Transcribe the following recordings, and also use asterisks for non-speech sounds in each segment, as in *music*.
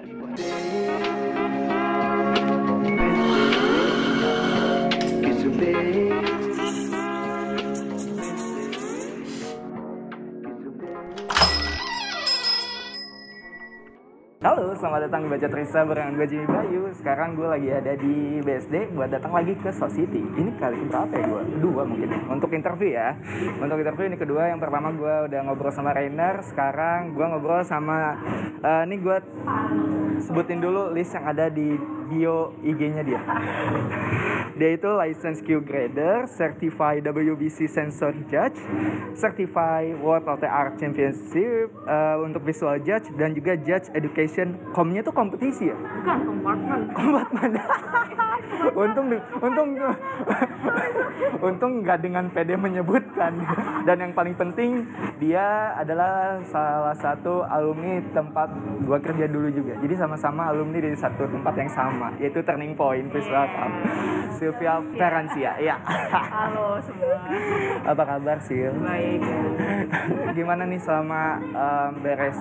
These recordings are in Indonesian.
Halo, selamat datang di Baca Trisa bareng gue Jimmy Bayu. Sekarang gue lagi ada di BSD buat datang lagi ke Society Ini kali berapa ya gue? Kedua mungkin. Untuk interview ya. Untuk interview ini kedua, yang pertama gue udah ngobrol sama Rainer. Sekarang gue ngobrol sama uh, Ini gue sebutin dulu list yang ada di bio IG-nya dia Dia itu License Q Grader, Certified WBC Sensory Judge Certified World OTR Championship uh, Untuk Visual Judge dan juga Judge Education. Komnya tuh kompetisi ya? Bukan, kompartmen. Kompartmen *laughs* untung untung untung nggak dengan PD menyebutkan. Dan yang paling penting dia adalah salah satu alumni tempat gua kerja dulu juga. Jadi sama-sama alumni dari satu tempat yang sama yaitu Turning Point welcome Sylvia Ferancia ya Halo semua. apa kabar Sil Baik. gimana nih selama um, beres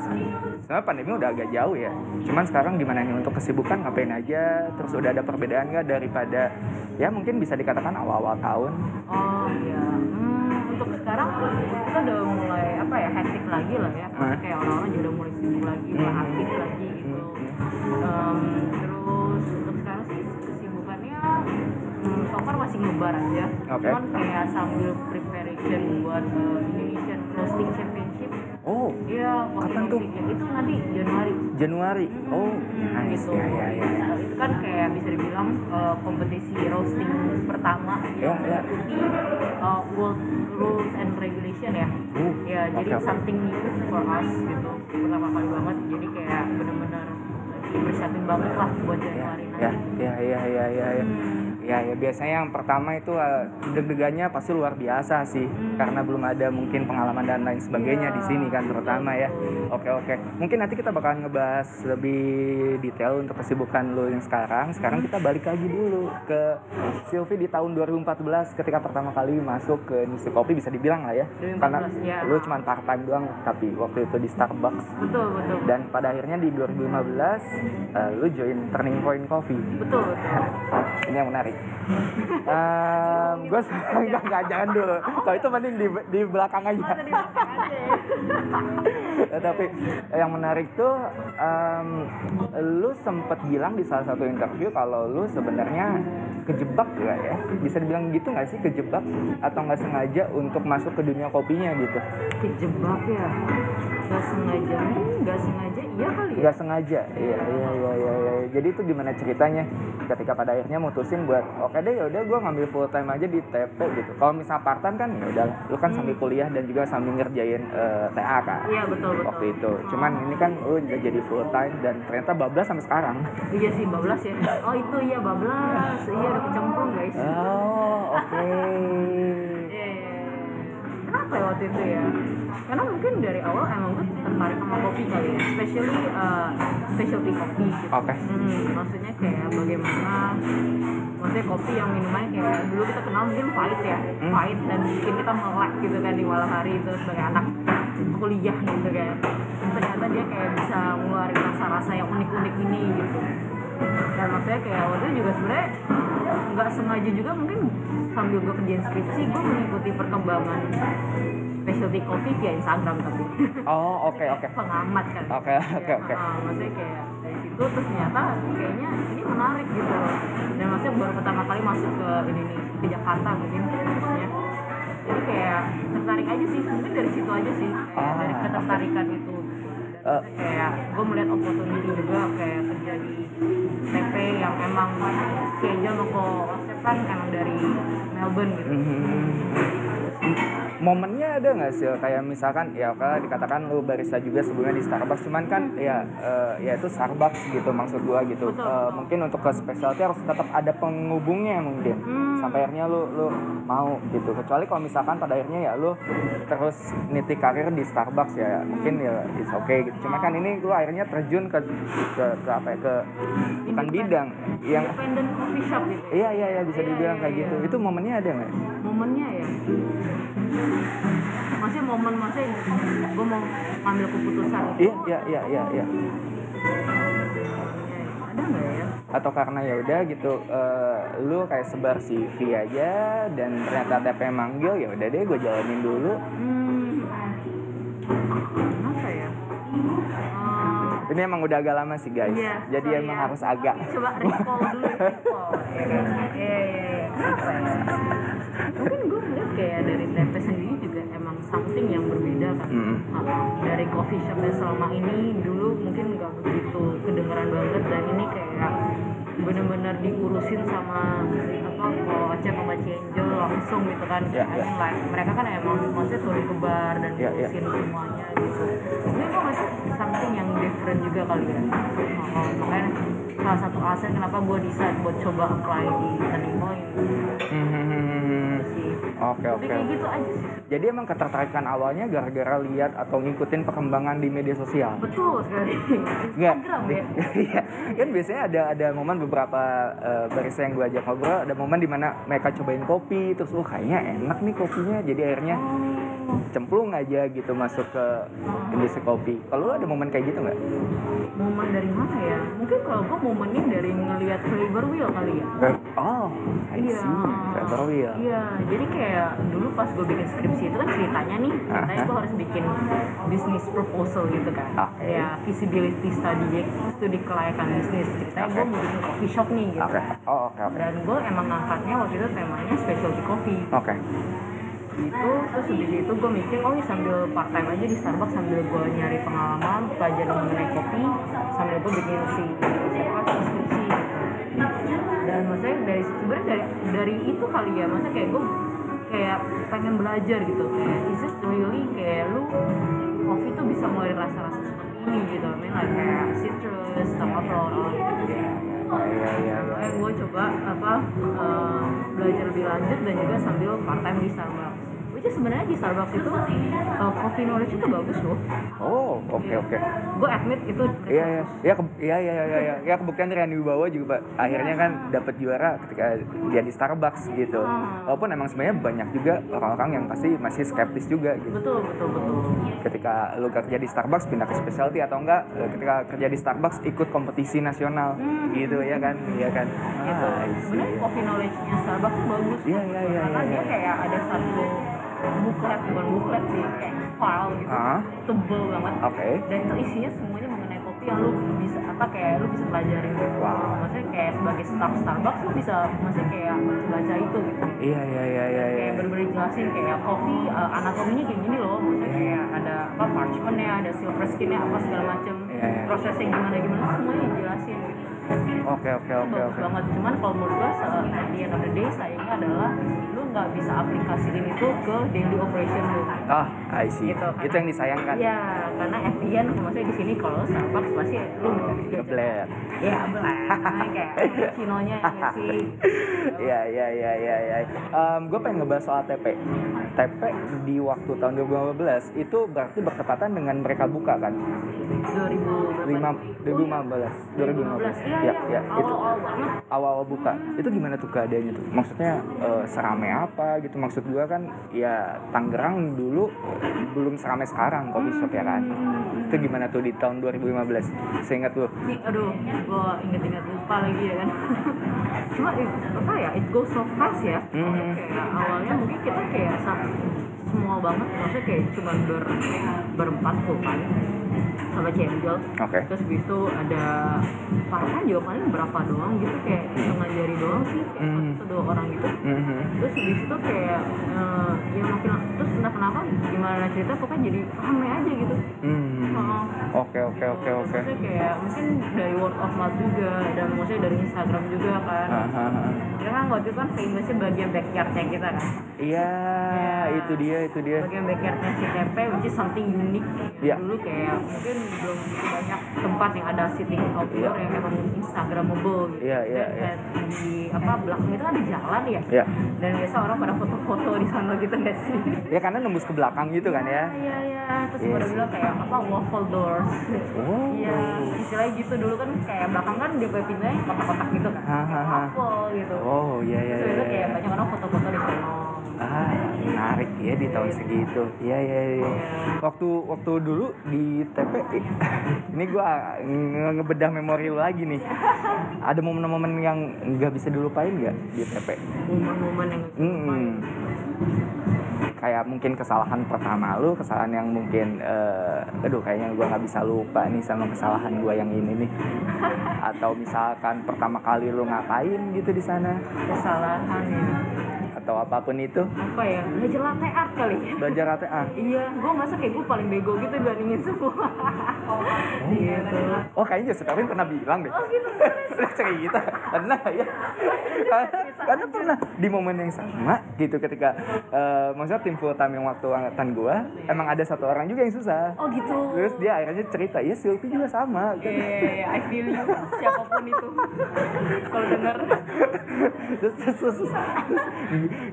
sebenarnya pandemi udah agak jauh ya cuman sekarang gimana nih untuk kesibukan ngapain aja terus udah ada perbedaan nggak daripada ya mungkin bisa dikatakan awal-awal tahun Oh iya. Hmm, untuk sekarang kita udah mulai apa ya hektik lagi lah ya. Karena Hah? kayak orang-orang juga udah mulai sibuk lagi, Hmm. aktif lagi gitu. Em, terus untuk sekarang sih kesibukannya hmm, so far masih ngebar aja. Oke. Cuman kayak sambil preparation buat eh, Indonesian Roasting Championship. oh Iya, Kapan tuh? Itu nanti Januari. Januari oh Hmm, nice gitu. ya ya ya Nah, itu kan kayak bisa dibilang uh, kompetisi roasting pertama Ya, yang ya. mengikuti uh, World Rules and Regulation ya. Uh, ya, jadi oke, oke. something new for us gitu. Pertama kali banget. Jadi kayak bener-bener dipersiapin banget lah buat ya Januari ya nanti. ya ya ya ya ya Hmm. ya ya biasanya yang pertama itu eh, deg-degannya pasti luar biasa sih karena belum ada mungkin pengalaman dan lain sebagainya di Iya, sini kan terutama ya oke oke mungkin nanti kita bakalan ngebahas lebih detail untuk kesibukan lo yang sekarang sekarang kita balik lagi dulu ke Sylvie di tahun 2014 ketika pertama kali masuk ke industri kopi bisa dibilang lah ya 2014, karena ya. lo cuma part time doang tapi waktu itu di Starbucks Betul, betul. dan pada akhirnya di 2015 eh, lu join Turning Point Coffee betul, betul. *laughs* ini yang menarik um, gue *laughs* enggak enggak jangan dulu kalau itu mending di, di belakang aja Oh, belakang aja. *laughs* Eh, tapi yang menarik tuh um, lu sempet bilang di salah satu interview kalau lu sebenarnya kejebak gak ya bisa dibilang gitu nggak sih kejebak atau nggak sengaja untuk masuk ke dunia kopinya gitu Kejebak ya. Gak sengaja, hmm, gak sengaja iya kali ya. nggak sengaja iya iya iya iya iya. jadi itu gimana ceritanya ketika pada akhirnya mutusin buat oke deh yaudah gue ngambil full time aja di TP gitu kalau misal part time kan ya udah lu kan sambil kuliah dan juga sambil ngerjain eh, TA kan Iya betul betul. waktu itu cuman ini kan lu udah jadi full time dan ternyata bablas sampai sekarang Iya sih bablas ya. Oh itu iya bablas. Iya udah kecemplung guys. oh oke Iya, iya, iya. Kenapa ya waktu itu ya? Karena mungkin dari awal emang gue tertarik sama kopi kali ya, especially uh, specialty kopi gitu. Oke. Hmm, maksudnya kayak bagaimana, maksudnya kopi yang minumannya kayak dulu kita kenal mungkin pahit ya, Hmm. pahit dan bikin kita melek gitu kan di malam hari itu sebagai anak kuliah gitu kan. Ternyata dia kayak bisa ngeluarin rasa-rasa yang unik-unik ini gitu. Dan maksudnya kayak waktu itu juga sebenarnya nggak sengaja juga mungkin sambil gue kerjain skripsi gue mengikuti perkembangan specialty coffee via Instagram tapi. Oh oke oke. pengamat kan. Oke, oke, oke. ah, maksudnya kayak dari situ terus ternyata kayaknya ini menarik gitu loh. Dan maksudnya baru pertama kali masuk ke ini nih ke Jakarta mungkin khususnya jadi kayak tertarik aja sih mungkin dari situ aja sih. Kayak dari Ah, ketertarikan itu Eh. Kayak gue melihat opportunity juga kayak kerja di TP yang emang kayak John Loko Osep kan emang dari Melbourne gitu momennya ada nggak sih kayak misalkan ya kalau dikatakan lu barista juga sebelumnya di Starbucks cuman kan ya eh, ya itu Starbucks gitu maksud gua gitu. Betul, Eh, betul. mungkin untuk ke specialty harus tetap ada penghubungnya mungkin Hmm. sampai akhirnya lu lu mau gitu. Kecuali kalau misalkan pada akhirnya ya lu terus niti karir di Starbucks ya mungkin ya it's okay gitu. Cuman kan ini lu akhirnya terjun ke ke, ke apa ya ke bukan bidang yang independent coffee shop gitu? Iya iya iya bisa Iya, dibilang iya, kayak iya. gitu. Itu momennya ada nggak? Momennya ya masih momen masih gue mau ngambil keputusan iya iya iya iya iya atau karena ya udah gitu eh, lu kayak sebar CV aja dan ternyata TP manggil ya udah deh gue jalanin dulu Hmm. Ya? Eh, ini emang udah agak lama sih guys Iya, jadi sorry emang ya. harus agak coba recall dulu recall ya *laughs* iya iya iya Apa ya? Mungkin gue melihat kayak dari TP sendiri juga emang something yang berbeda kan Mm. Uh, dari coffee shop yang selama ini dulu mungkin nggak begitu kedengeran banget dan ini kayak bener-bener diurusin sama apa kalau Aceh sama Angel langsung gitu kan. Ya, I mean, like, mereka kan emang maksudnya turun ke bar dan Ya, ya. ngurusin semuanya gitu. Ini gue ngeliat something yang different juga kali ya? Nah, makanya salah satu alasan kenapa gue decide buat coba apply di Turning Point Hmm, sih oke oke kayak gitu aja sih. Jadi emang ketertarikan awalnya gara-gara lihat atau ngikutin perkembangan di media sosial? Betul sekali. Instagram ya. Iya, kan biasanya ada ada momen beberapa eh, barista yang gue ajak ngobrol, ada momen di mana mereka cobain kopi, terus oh kayaknya enak nih kopinya, jadi akhirnya Oh, cemplung aja gitu masuk ke industri kopi. Kalau lu ada momen kayak gitu nggak? momen dari mana ya mungkin kalau gue momennya dari ngelihat flavor wheel kali ya Oh, I Iya. see. Flavor wheel. Iya, jadi kayak dulu pas gue bikin skripsi itu kan ceritanya nih, ceritanya gue harus bikin bisnis proposal gitu kan. Oke. Ya feasibility study, studi kelayakan bisnis. Ceritanya gue Oke. mau bikin coffee shop nih gitu. Oke. Oh, oke oke. Dan gue emang ngangkatnya waktu itu temanya specialty coffee Oke. Gitu. Terus habis itu gue mikir, oh ya sambil part time aja di Starbucks sambil gue nyari pengalaman, pelajaran mengenai kopi, sambil gue bikin si apa skripsi gitu dan maksudnya dari sebenarnya dari dari itu kali ya maksudnya kayak gue kayak pengen belajar gitu kayak is it really kayak lu kopi tuh bisa ngeluarin rasa-rasa seperti ini gitu I mean like kayak citrus sama floral gitu Iya iya. makanya gue coba apa eh, belajar lebih lanjut dan juga sambil part time di Starbucks which is sebenarnya di Starbucks itu eh, coffee knowledge itu bagus loh Oh, oke oke. gue admit itu Iya iya. Ya iya iya iya iya. Ya kebuktian dari Andi Wibawa juga Pak. Akhirnya kan dapat juara ketika dia di Starbucks gitu. Hmm. Walaupun emang sebenarnya banyak juga orang-orang yang pasti masih skeptis juga gitu. betul betul betul ketika lu kerja di Starbucks pindah ke specialty atau enggak ketika kerja di Starbucks ikut kompetisi nasional gitu ya kan iya kan gitu ah, sebenarnya coffee knowledge-nya Starbucks tuh bagus Iya, iya, iya, karena iya, dia iya. kayak ada satu buklet bukan buklet sih kayak file gitu. Ah. tebel banget. Oke. Dan itu isinya semuanya mengenai kopi yang lu bisa apa kayak lu bisa pelajarin gitu. Wow. maksudnya kayak sebagai staff Starbucks lu bisa maksudnya kayak baca itu gitu. Iya iya iya iya iya. kayak bener-bener jelasin kayak kopi uh, anatominya kayak gini loh. Maksudnya Iya. kayak ada apa parchmentnya ada silver skinnya apa segala macem. Iya, iya. prosesnya gimana gimana semuanya dijelasin gitu oke oke oke oke. banget. Cuman kalau menurut gua se- at the end of the day sayangnya adalah lu nggak bisa aplikasiin itu ke daily operation lu. Ah I see. Gitu, itu yang disayangkan. Iya, karena at the end maksudnya di sini kalau Starbucks pasti lu ngeblet ya belah kayak *laughs* Cinonya yang ngisi Iya iya iya iya iya. gue pengen ngebahas soal TP. TP di waktu tahun 2015 itu berarti bertepatan dengan mereka buka kan? 2000 Lima, berapa? 2015, 2015. 2015 iya Ya, iya ya, itu awal-awal banget awal-awal buka. Itu gimana tuh keadaannya tuh? Maksudnya eh, serame apa gitu? Maksud gua kan ya Tangerang dulu belum serame sekarang coffee shop ya kan? Itu gimana tuh di tahun 2015? Seingat lu? Nih, aduh, gue inget-inget lupa lagi ya kan. *laughs* Cuma it, apa ya, it goes so fast ya. Mhm. Kayak awalnya mungkin kita kayak semua banget, maksudnya kayak cuma ber, berempat full time sama Cendol. Oke. Terus habis itu ada part juga paling berapa doang gitu kayak setengah jari doang sih, kayak Mhm. satu dua orang gitu. Mhm. Terus habis itu kayak eh, ya makin terus entah kenapa gimana cerita pokoknya jadi rame aja gitu. Hmm. Heeh. Oke oke oke oke. Kayak mungkin dari word of mouth juga dan maksudnya dari Instagram juga kan. Aha. Karena kan waktu itu kan famousnya bagian backyardnya kita kan. Iya, Ya. itu dia, itu dia. Bagian backyardnya si TP which is something unique. Iya. Dulu kayak mungkin belum banyak tempat yang ada sitting outdoor Iya. yang emang instagramable gitu. Iya, iya, Dan iya. di apa belakang itu ada jalan ya. Ya, Dan biasa orang pada foto-foto di sana gitu nggak sih? ya karena nembus ke belakang gitu kan ya. Iya iya. Terus Iya pada sih. bilang kayak apa waffle doors. Oh. Iya, istilahnya gitu dulu kan kayak belakang kan dia pintunya kotak-kotak gitu kan, Ha, ha, kayak ha. waffle gitu. Oh, iya iya Terus iya. itu iya. kayak banyak orang foto-foto di sana. Ah, menarik ya di tahun segitu. Iya, iya, iya. Waktu waktu dulu di TP *laughs* ini gua nge- ngebedah memori lu lagi nih. Ada momen-momen yang nggak bisa dilupain nggak di TP? momen-momen yang Hmm. Kayak mungkin kesalahan pertama lu, kesalahan yang mungkin, eh, aduh kayaknya gua nggak bisa lupa nih sama kesalahan gua yang ini nih. Atau misalkan pertama kali lu ngapain gitu di sana, kesalahan ya atau apa pun itu, apa ya? Belajar latte art kali. Ya belajar ATA. iya gue masa kayak gue paling bego gitu dibandingin semua. Gitu Oh kayaknya Joseph Erwin pernah bilang deh. oh gitu Pernah *laughs* cerita, pernah ya. Karena, karena pernah. di momen yang sama gitu ketika eh, maksudnya tim full time yang waktu angkatan gua emang ada satu orang juga yang susah. oh gitu. Terus dia akhirnya cerita, ya Sylvie juga sama. Iya, iya, iya, I feel you. Siapa pun itu. Kalau denger. *laughs* Terus, terus, terus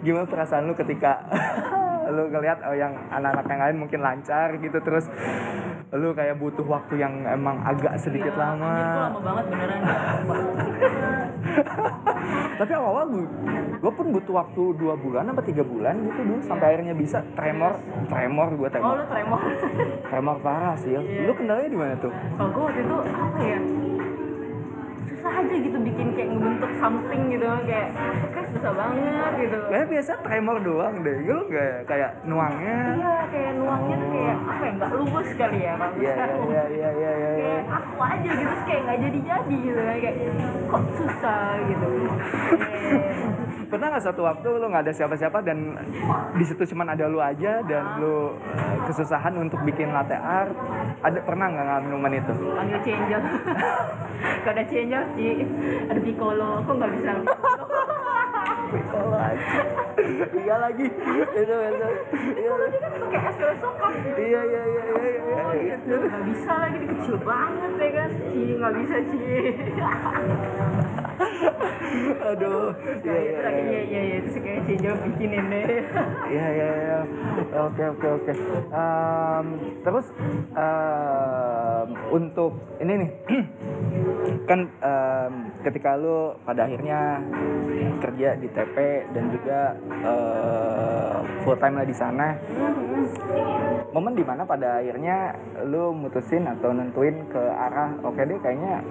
gimana perasaan lu ketika *laughs* lu ngelihat oh, yang anak-anak yang lain mungkin lancar gitu terus lu kayak butuh waktu yang emang agak sedikit Iya, lama. anjir, gua lama banget beneran *laughs* Tapi awal-awal gue, gue pun butuh waktu dua bulan apa tiga bulan gitu dulu sampai akhirnya bisa tremor, tremor gue oh tremor, lu tremor tremor parah sih. Iya. Lu kendalanya di mana tuh? kalau gue waktu itu apa ya susah aja gitu bikin kayak ngebentuk something gitu kayak kayak susah banget gitu Kayak biasa tremor doang deh, lu nggak kayak nuangnya. iya kayak nuangnya tuh kayak apa ya nggak luwes kali ya kalau Iya sekarang. iya iya iya iya. iya. kayak aku aja gitu kayak nggak jadi jadi gitu kayak kok susah gitu Iya. *laughs* Pernah nggak suatu waktu lu nggak ada siapa-siapa dan di situ cuman ada lu aja dan lu eh, kesusahan untuk bikin latte art? Ada pernah nggak ngalamin itu? panggil changer gak *laughs* ada changer sih ada piccolo aku nggak bisa *laughs* Piccolo aja. Iya lagi. Itu itu. Iya. dia kan pakai espresso cup Iya iya iya iya iya. iya. gitu nggak bisa lagi kecil banget ya kan Ci nggak bisa Ci *laughs* *laughs* Aduh. Iya iya iya iya. iya iya iya terus kayak changer bikinin deh Iya iya iya. Oke oke oke. Em, terus em, untuk ini nih *clears throat* kan em, ketika lu pada akhirnya kerja di TP dan juga eh, full time lah di sana momen di mana pada akhirnya lu mutusin atau nentuin ke arah oke deh kayaknya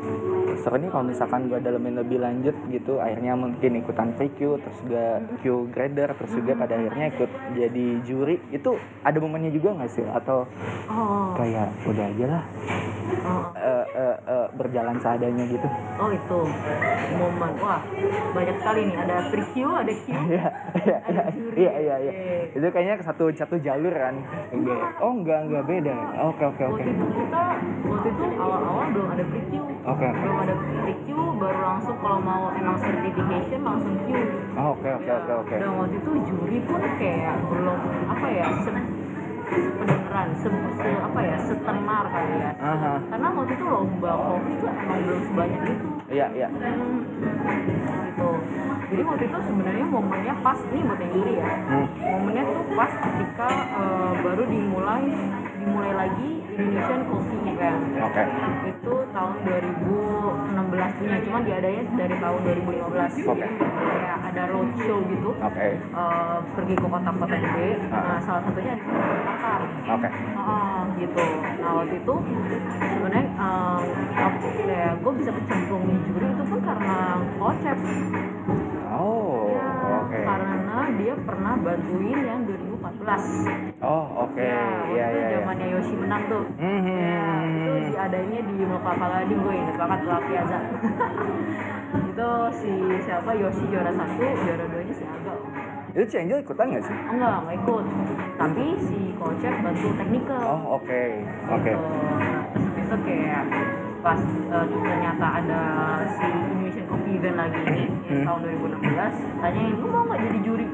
seru nih kalau misalkan gua dalemin lebih lanjut gitu akhirnya mungkin ikutan pre-Q terus juga Q grader terus juga pada akhirnya ikut jadi juri itu ada momennya juga nggak sih atau oh kayak udah aja lah oh eh, eh, eh, berjalan seadanya gitu oh itu momen wah banyak sekali nih ada pre-Q ada Q *laughs* Iya, iya, Ada iya, juri. iya, iya, iya. Iya. Itu kayaknya satu satu jalur kan. Oh, enggak, enggak beda. Oke, oke, oke. waktu itu kita waktu itu awal-awal belum ada pre-Q Oke. belum ada pre-Q baru langsung kalau mau emang certification langsung Q Oh, Oke, oke, Ya, oke, oke. dan waktu itu juri pun kayak belum apa ya se sependengaran se, se- apa ya setenar kali ya Aha. karena waktu itu lomba kopi tuh emang belum sebanyak itu Iya, iya. Hmm, gitu jadi waktu itu sebenarnya momennya pas ini buat yang juri ya Hmm. momennya tuh pas ketika eh, baru dimulai dimulai lagi Indonesian Coffee Event Oke. itu tahun 2016 punya cuman diadanya dari tahun 2015 Oke. jadi kayak ada roadshow gitu Oke. eh, pergi ke kota-kota gede nah salah satunya di Jakarta Oke. Ah, gitu. Nah waktu itu sebenarnya aku kayak gue bisa kecemplung di juri itu pun karena kocep. Oh, Ya, oke. Karena dia pernah bantuin yang 2014. Oh, oke. Ya, waktu Iya, itu iya, zamannya Yoshi menang tuh. Hmm. Ya, itu diadanya di Moka Paladin gue inget banget La Piazza. *laughs* itu si siapa Yoshi juara satu, juara duanya si Aga. Itu Cianjur ikutan nggak sih? Enggak, enggak ikut. Tapi si kocep bantu teknikal. Oh, oke. Oke. Gitu. Terus itu kayak pas eh, ternyata ada si Indonesian Coffee Event lagi ini Hmm. tahun 2016 tanyain lu mau nggak jadi juri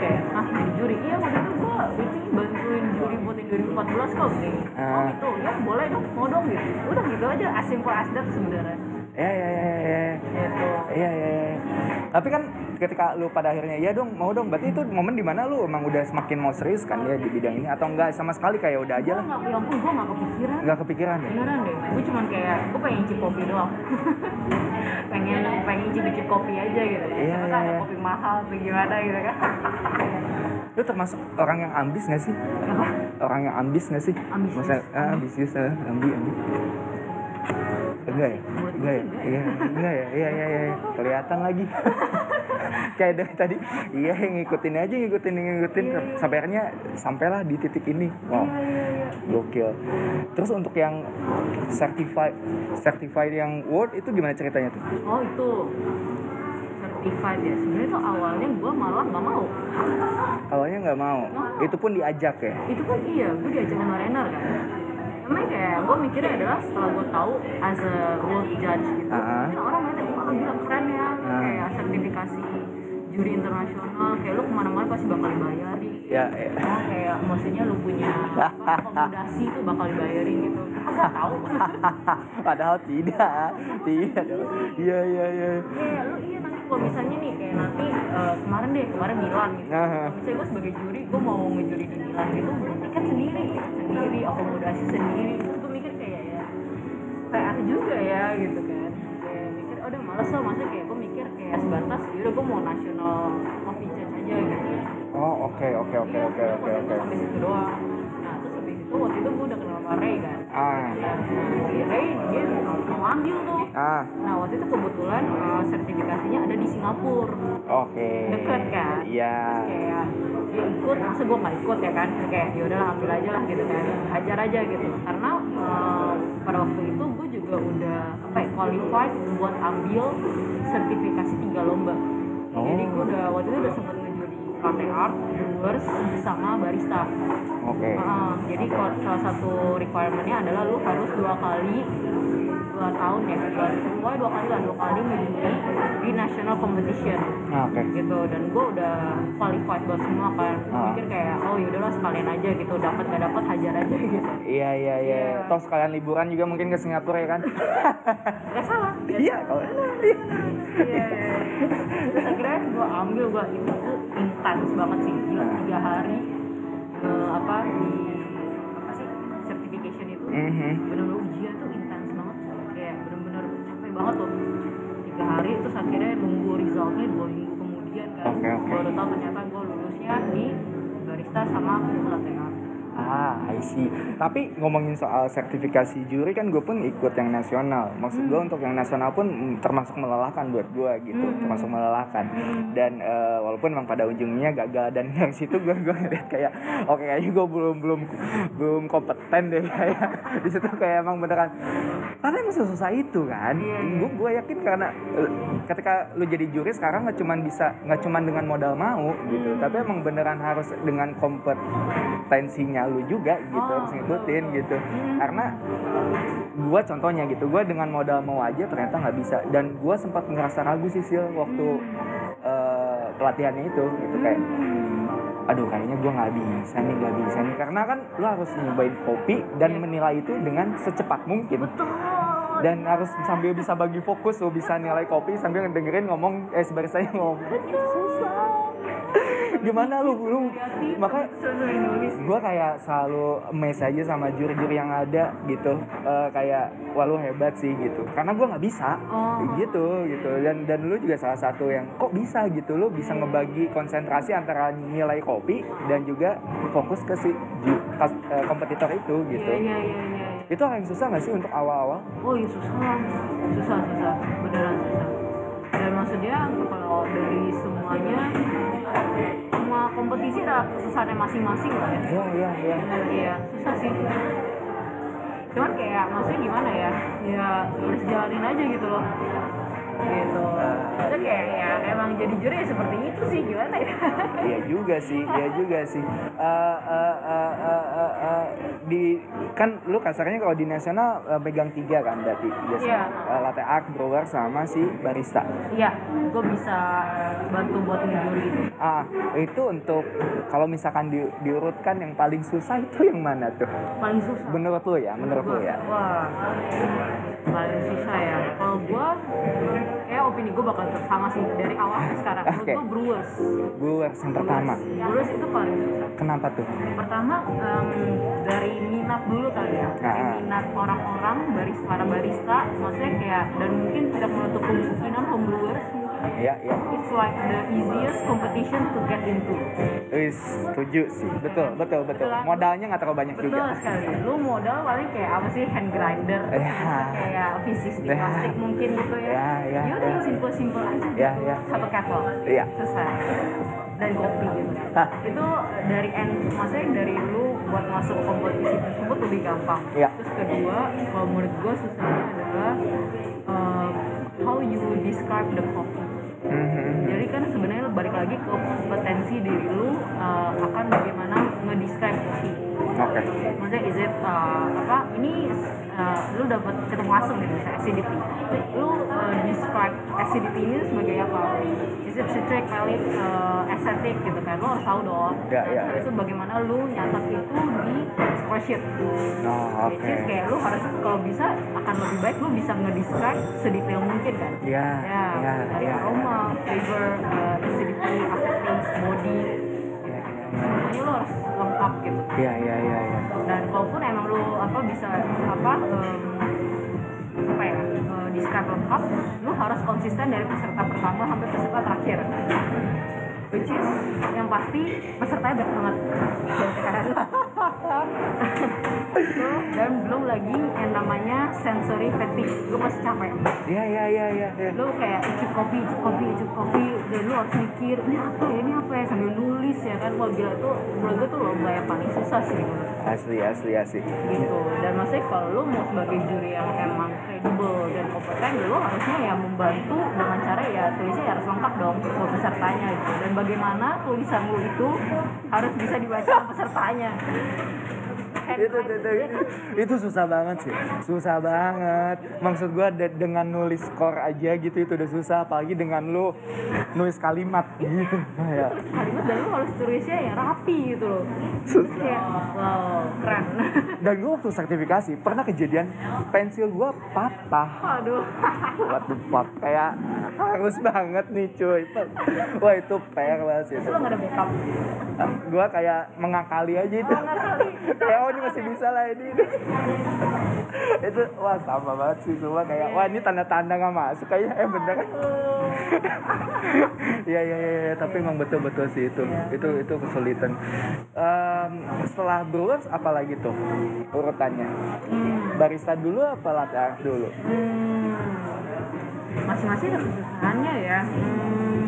kayak ah jadi juri iya waktu itu gua itu bantuin juri yang 2014 kok nih oh Ah. gitu ya boleh dong mau dong gitu udah gitu aja as simple as that sebenarnya Ya, ya, ya, ya. gitu Iya, iya, iya. Tapi kan ketika lu pada akhirnya ya dong mau dong, berarti itu momen di mana lu emang udah semakin mau serius kan ya di bidang ini atau enggak sama sekali kayak udah aja lah, nggak ya ampun gue nggak kepikiran nggak kepikiran ya? beneran deh gue cuman kayak gue pengen cip kopi doang *laughs* pengen pengen cip cip kopi aja gitu kan Iya, Siapa iya, tahu ada iya. kopi mahal atau gimana gitu kan *laughs* Lu termasuk orang yang ambis gak sih? apa Orang yang ambis gak sih? Ambisius. Masa, ah, ambisius, ah, ambi, ambi. Enggak ya? Enggak ya? Iya, enggak ya? Iya, iya, iya. Kelihatan lagi. *laughs* Kayak dari tadi, iya ngikutin aja, ngikutin, ngikutin. Sampai akhirnya, sampailah di titik ini. Wow, iya iya iya gokil. Terus untuk yang certified, certified yang Word itu gimana ceritanya tuh? oh itu certified ya sebenarnya tuh awalnya gue malah nggak mau Awalnya nggak mau, itu pun diajak ya? itu kan iya gue diajak sama Renner kan emang kayak gue mikirnya adalah setelah gue tahu as a world judge gitu Ah. kan orang ngeliatnya wah gila keren ya Ah. kayak sertifikasi juri internasional kayak lu ke mana-mana pasti bakal dibayarin. Ya, ya. oh kayak maksudnya lu punya apa, akomodasi tuh bakal dibayarin gitu. Aku nggak tahu. *laughs* Padahal tidak, tidak. Iya, iya, iya. kayak lu iya nanti kalau misalnya nih kayak nanti eh, kemarin deh kemarin Milan gitu. Kalau misalnya gue sebagai juri gue mau ngejuri di Milan gitu gue tiket sendiri sendiri akomodasi sendiri. Terus gue mikir kayak ya PR juga ya gitu kan. Kayak mikir oh udah males lah maksudnya kayak gue kayak sebatas yaudah gue mau national coffee judge aja gitu Oh, oke, oke, oke, Iya, oke, oke, waktu itu oke. sampai situ doang waktu itu gue udah kenal sama Ray kan Ah, nah si Ray dia mau ambil tuh ah, Nah waktu itu kebetulan eh, sertifikasinya ada di Singapura. oke. Deket kan? Iya. Kayak dia ikut, masa gue nggak ikut ya kan? Kayak yaudah ambil aja lah gitu kan, ajar aja gitu. Karena eh, pada waktu itu gue juga udah apa ya, qualified buat ambil sertifikasi tiga lomba. Oh. Jadi gue udah waktu itu udah sempet latte art, brewers, sama barista. Oke. Heeh, jadi Oke. kalau salah satu requirementnya adalah lu harus dua kali dua tahun ya dua, pokoknya dua kali lah dua kali ngejuri di national competition Ah, Oke. gitu dan gue udah qualified buat semua kan Ah. mikir kayak oh yaudahlah sekalian aja gitu dapat gak dapat hajar aja gitu Iya, iya, iya. Iya. Toh sekalian liburan juga mungkin ke Singapura ya kan? *laughs* gak salah Iya, kalau iya. Terus akhirnya gue ambil gue itu intens banget sih. Gila tiga hari eh, apa di apa sih certification itu Mhm. bener-bener ujian tuh intens banget. Kayak bener-bener capek banget loh. Tiga hari terus akhirnya nunggu resultnya dua minggu kemudian kan. Oke, oke. baru tahu ternyata gue lulusnya di barista sama latte art Ah, I see. Tapi ngomongin soal sertifikasi juri kan gue pun ikut yang nasional. Maksud gue untuk yang nasional pun termasuk melelahkan buat gue gitu, termasuk melelahkan. Dan eh, walaupun emang pada ujungnya gagal dan *laughs* yang situ gue gue ngeliat kayak oke kayaknya gue belum belum belum kompeten deh kayak *laughs* di situ kayak emang beneran karena emang susah itu kan. Iya, iya. Gue gue yakin karena eh, ketika lu jadi juri sekarang nggak cuman bisa nggak cuman dengan modal mau gitu, tapi emang beneran harus dengan kompetensinya lu juga gitu Oh, harus ngikutin gitu. Karena gua contohnya gitu gua dengan modal mau aja ternyata nggak bisa. Dan gua sempat ngerasa ragu sih sil waktu eh, pelatihannya itu gitu kayak aduh kayaknya gua nggak bisa nih nggak bisa nih. Karena kan lu harus nyobain kopi dan menilai itu dengan secepat mungkin. Betul. Dan harus sambil bisa bagi fokus lu bisa nilai kopi sambil dengerin ngomong eh saya ngomong. Susah *laughs* gimana lu? Lu maka gue kayak selalu amazed aja sama juri-juri yang ada gitu. Eh, kayak wah lu hebat sih gitu. Karena gue nggak bisa. Oh. gitu gitu. Dan dan lu juga salah satu yang kok bisa gitu. Lu bisa ngebagi konsentrasi antara nilai kopi dan juga fokus ke si kas- eh, kompetitor itu gitu. Iya iya iya iya itu hal yang susah nggak sih untuk awal-awal? Oh iya susah susah susah. Beneran susah. Dan maksudnya kalau dari semuanya semua kompetisi ada kesusahannya masing-masing lah. Ya iya iya iya. Iya susah sih. Cuman kayak maksudnya gimana ya? Ya harus jalanin aja gitu loh gitu itu kayak ya emang jadi juri ya seperti itu sih gimana ya Iya juga sih, iya juga sih. Eh, eh, eh, eh, eh, eh, di kan lu kasarnya kalau di nasional eh, pegang tiga kan berarti biasanya Iya. Eh, latte art, brewer sama si barista. iya gue bisa bantu buat ngejuri itu Ah itu untuk kalau misalkan di, diurutkan yang paling susah itu yang mana tuh? paling susah Menurut lu ya, menurut lu ya. Wah, paling susah ya. Kalau gua, kayak opini gue bakal sama sih dari awal sampai sekarang menurut Oke. gue Brewers Brewers yang pertama. Brewers itu paling susah Kenapa tuh? pertama em, dari minat dulu kali ya dari Ah. minat orang-orang barista para barista maksudnya kayak dan mungkin tidak menutup kemungkinan home brewers Iya, iya. it's like the easiest competition to get into Wis, setuju sih. Betul, betul, betul. Modalnya nggak terlalu banyak betul juga. sekali lu modal paling kayak apa sih hand grinder Ya. kayak fisik di Ya. plastik mungkin gitu ya Ya, ya, udah ya. simple simple aja Ya, gitu. ya. satu kettle Iya. selesai dan kopi gitu Hah. itu dari end maksudnya dari lu buat masuk kompetisi tersebut lebih gampang Iya. terus kedua kalau menurut gue susahnya adalah uh, how you describe the coffee Mhm. jadi kan sebenarnya balik lagi ke kompetensi diri lu uh, akan bagaimana ngedescribe Oke. maksudnya is it uh, apa ini uh, lu dapat ketemu asam nih misalnya acidity. Lu uh, describe acidity ini sebagai apa? Is it citric mild uh, acidic gitu kan? Lu harus tahu dong. Ya, Dan ya, habis itu bagaimana lu nyatet itu di spreadsheet. Oh, oke. is kayak lu harus kalau bisa akan lebih baik lu bisa ngedescribe sedetail mungkin kan? Ya, ya, ya, dari ya. aroma, flavor, uh, acidity, aftertaste, body Iya, iya, semuanya lu harus lengkap gitu iya, iya, iya, iya. dan kalaupun emang lu apa bisa apa em, apa ya eh, describe lengkap lu harus konsisten dari peserta pertama sampai peserta terakhir which is yang pasti pesertanya banyak banget. Itu, *laughs* dan belum lagi yang namanya sensory fatigue. Lu pasti capek. Iya, iya, iya, iya. iya. lu kayak icip kopi, icip kopi, icip kopi dan lu harus mikir ini apa ya, ini apa ya? Sambil nulis ya kan? Wah gila tuh menurut gue tuh lomba yang paling susah sih. Gue Asli, asli, asli. gitu. Dan maksudnya kalau lu mau sebagai juri yang emang kredibel dan kompeten lu harusnya ya membantu dengan cara ya tulisnya ya harus lengkap dong buat pesertanya gitu. Dan bagaimana tulisan lu itu harus bisa dibaca pesertanya. Itu, itu, itu, itu, itu susah banget sih. Susah banget. Maksud gua de- dengan nulis skor aja gitu itu udah susah. Apalagi dengan lu nulis kalimat gitu. Ya. kalimat dan lu harus tulisnya ya rapi gitu loh. Terus kayak wow keren. *laughs* Dan gua waktu sertifikasi pernah kejadian pensil gua patah. Aduh what the fuck kayak harus banget nih cuy. Wah itu PR *laughs* banget sih itu gak ada backup? Gua kayak mengakali aja itu. *laughs* Kayak oh ini masih bisa lah ini. *laughs* Itu wah sama banget sih semua kayak wah ini tanda-tanda nggak masuk kayaknya eh bener *laughs* Iya iya iya iya, tapi emang betul-betul sih itu. Itu itu kesulitan. Em, setelah brewers apa lagi tuh urutannya? Barista dulu apa latte art dulu? Hmm, masing-masing ada kesusahannya ya. Hmm,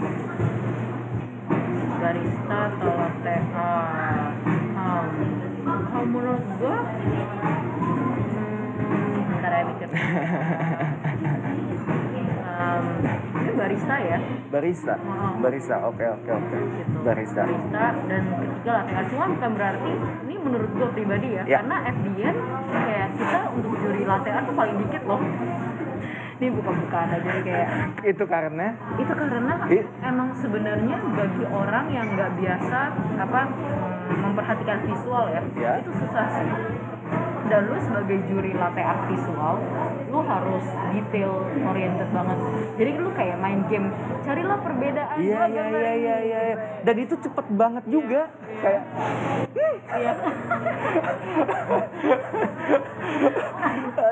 barista atau latte art. Kalau menurut gua, hmm, bentar ya mikir. Um, ini barista ya, barista barista oke oke oke gitu. barista Barista dan ketiga latte art. Cuma bukan berarti ini menurut gua pribadi ya, Ya. karena FDN kayak kita untuk juri latte art tuh paling dikit loh. Ini bukan-bukan aja kayak itu karena? Itu karena I- emang sebenarnya bagi orang yang nggak biasa apa mm, memperhatikan visual ya, Ya. itu susah sih dan lu sebagai juri latte art visual lu harus detail oriented banget. Jadi lu kayak main game carilah perbedaan iya iya iya iya iya iya. dan itu cepet banget juga. Kayak Iya. *laughs*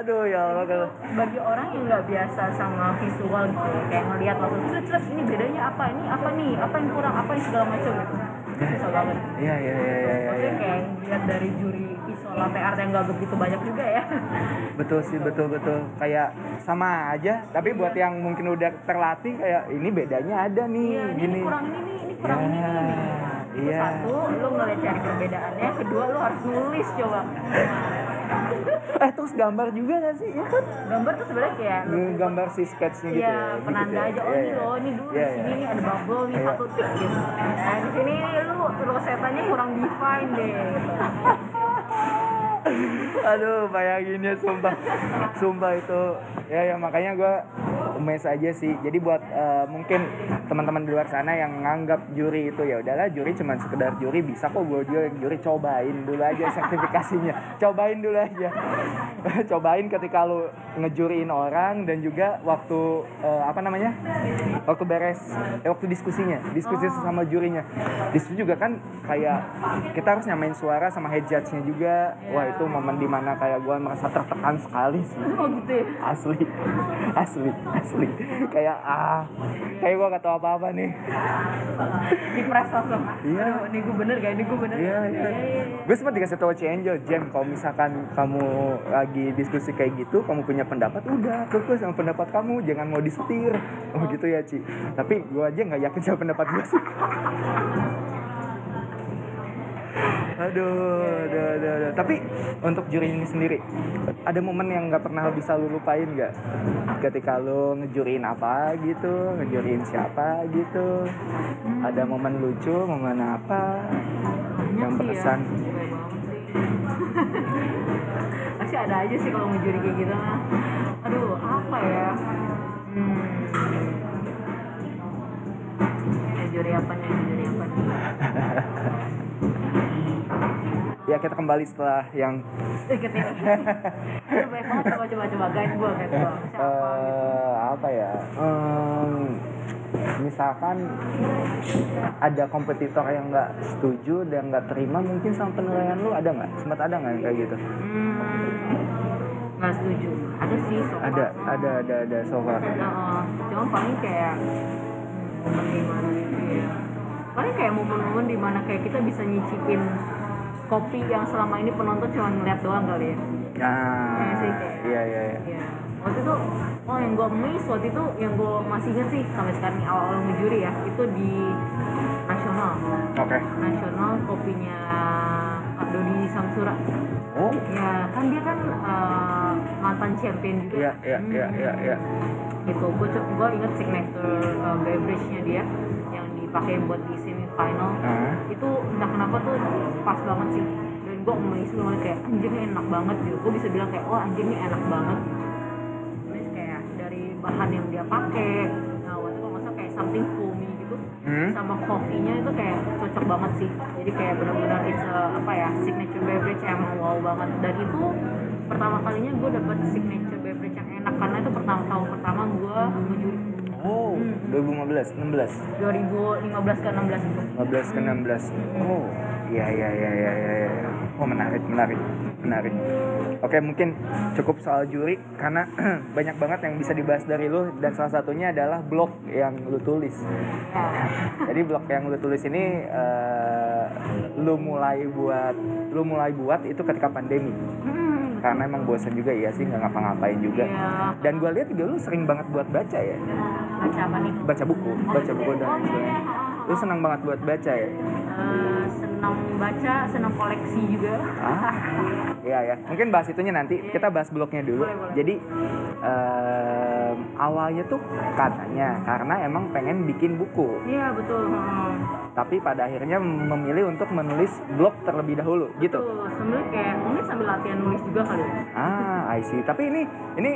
aduh ya Allah kalau bagi orang yang nggak biasa sama visual gitu kayak ngelihat langsung terus ini bedanya apa? Ini apa nih? Apa yang kurang? Apa yang segala macam gitu banget iya iya iya iya iya, maksudnya iya. kayak lihat dari juri latte art yang nggak begitu banyak juga ya. Betul sih betul betul. Kayak sama aja tapi buat yang mungkin udah terlatih kayak ini bedanya ada nih Iya, ini, gini. ini kurang ini nih, ini kurang ini nih. Itu iya Satu, lu ngeliat cari perbedaannya. Kedua, lu harus nulis coba. *laughs* eh terus gambar juga gak sih ya kan Gambar tuh sebenarnya kayak lu gambar si sketchnya gitu Iya, ya, penanda gitu ya. aja. Oh Iya, ini loh, ini dulu di sini nih ada bubble nih Iya. satu tik gitu. Nah di sini lu rosetanya kurang define deh. *laughs* Aduh bayangin ya sumpah. Sumpah itu. Ya ya makanya gue mes aja sih. Jadi buat eh, mungkin teman-teman di luar sana yang nganggap juri itu ya udahlah juri cuma sekedar juri bisa kok gue juri, juri cobain dulu aja sertifikasinya. Cobain dulu aja. *laughs* Cobain ketika lu ngejuriin orang dan juga waktu eh, apa namanya? Waktu beres eh, waktu diskusinya diskusi sama jurinya. Di situ juga kan kayak kita harus nyamain suara sama head judge-nya juga. Wah itu momen di mana kayak gue merasa tertekan sekali sih. Oh gitu ya? Asli. Asli asli. Kayak ah kayak gue gak tau apa apa nih. Di press langsung Iya. Aduh, ini gue bener gak ini gue bener. Iya iya. Gue sempat dikasih tahu Ci Angel Jam kalau misalkan kamu lagi diskusi kayak gitu kamu punya pendapat udah kekeh sama pendapat kamu jangan mau disetir. Oh gitu ya Ci. Tapi gue aja nggak yakin sama pendapat gue sih Aduh, aduh, aduh, aduh. Tapi untuk juri ini sendiri, ada momen yang nggak pernah bisa lu lupain nggak? Ketika lu ngejuriin apa gitu, ngejuriin siapa gitu. Ada momen lucu, momen apa yang Banyak sih ya. berkesan? Sih. *laughs* Pasti ada aja sih kalau ngejuri kayak gitu mah. Aduh, apa ya? Hmm. Ngejuri apa nih? Ngejuri apa nih? *laughs* Ya kita kembali setelah yang ya. *laughs* Banyak banget coba coba coba guide gua guide gua. Siapa? eh, apa ya? Em, misalkan ada kompetitor yang nggak setuju dan nggak terima mungkin sama penilaian lu ada nggak? Sempat ada nggak yang kayak gitu? Hmm. Nggak setuju. Ada sih so far. Ada, ada, ada, ada so far. Nah, cuma paling kayak hmm, momen gimana gitu ya paling kayak momen-momen di mana kayak kita bisa nyicipin kopi yang selama ini penonton cuma ngeliat doang kali ya? Nah, Iya sih, kayak- iya, iya, iya. ya waktu itu oh yang gue miss waktu itu yang gue masih inget sih sampai sekarang nih awal-awal ngejuri ya itu di nasional. Oke. nasional kopinya Pak Dodi Samsura. Oh, ya kan dia kan eh, mantan champion juga. Iya, iya, iya, iya, iya. gitu gue gue inget signature uh, beverage nya dia dipakai buat di semifinal. Ah. itu entah kenapa tuh pas banget sih. Dan gue amazed banget kayak anjir ini enak banget. Gitu. Gue bisa bilang kayak oh anjir ini enak banget. Terus kayak dari bahan yang dia pakai nah waktu itu salah kayak something foamy gitu Hmm? sama coffee-nya itu kayak cocok banget sih. Jadi kayak benar-benar it's a, apa ya signature beverage yang emang wow banget. Dan itu pertama kalinya gue dapet signature beverage yang enak karena itu pertama tahun pertama gue menjuri Oh, 2015, 16. 2015 ke 16 itu 15 ke 16. Oh, iya iya iya iya iya. iya. Oh, menarik, menarik. Menarik. Oke, mungkin cukup soal juri karena *clears throat* banyak banget yang bisa dibahas dari lu dan salah satunya adalah blog yang lu tulis. ya *laughs* Jadi blog yang lu tulis ini eh, lu mulai buat lu mulai buat itu ketika pandemi. Hmm, Karena emang bosan juga ya sih nggak ngapa-ngapain juga. Iya. Dan gue lihat juga lu sering banget buat baca ya. baca apa nih Baca buku, baca buku dan lain sebagainya. Lu senang banget buat baca ya. Eh, senang baca senang koleksi juga Ah, *laughs* iya ya. Mungkin bahas itunya nanti. Kita bahas blognya dulu. Boleh, boleh. Jadi em, awalnya tuh katanya karena emang pengen bikin buku, iya betul Hmm. tapi pada akhirnya memilih untuk menulis blog terlebih dahulu, gitu. Tuh, sebenarnya kayak mungkin sambil latihan nulis juga kali ya. Ah, I see. Tapi ini ini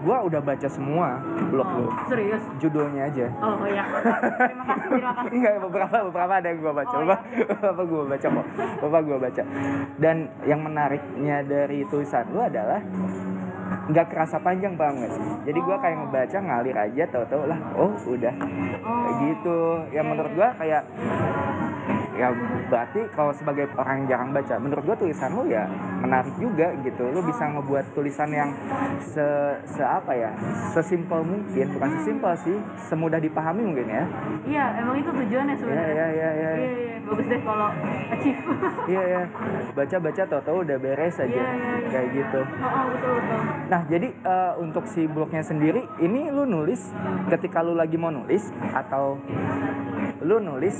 gua udah baca semua blog lu. Oh, serius Judulnya aja. oh iya *laughs* terima kasih terima kasih Enggak, beberapa beberapa ada yang gua baca. Oh, beberapa gua baca kok. Beberapa gua baca. Dan yang menariknya dari tulisan lu adalah nggak kerasa panjang banget sih. Jadi gua kayak ngebaca ngalir aja tahu-tahu lah, oh udah oh gitu. Yang menurut gua kayak ya berarti kalau sebagai orang yang jarang baca menurut gua tulisan lu ya menarik juga gitu. Lu bisa ngebuat tulisan yang se, se apa ya sesimpel mungkin bukan sesimpel sih semudah dipahami mungkin ya. Iya emang itu tujuannya ya sebenarnya. Ya ya ya iya. Iya bagus deh kalau achieve. *laughs* Iya ya baca baca tau tau udah beres aja. Iya, iya, iya. kayak gitu. Oh, oh betul betul. Nah jadi eh, untuk si blognya sendiri ini lu nulis ketika lu lagi mau nulis atau lu nulis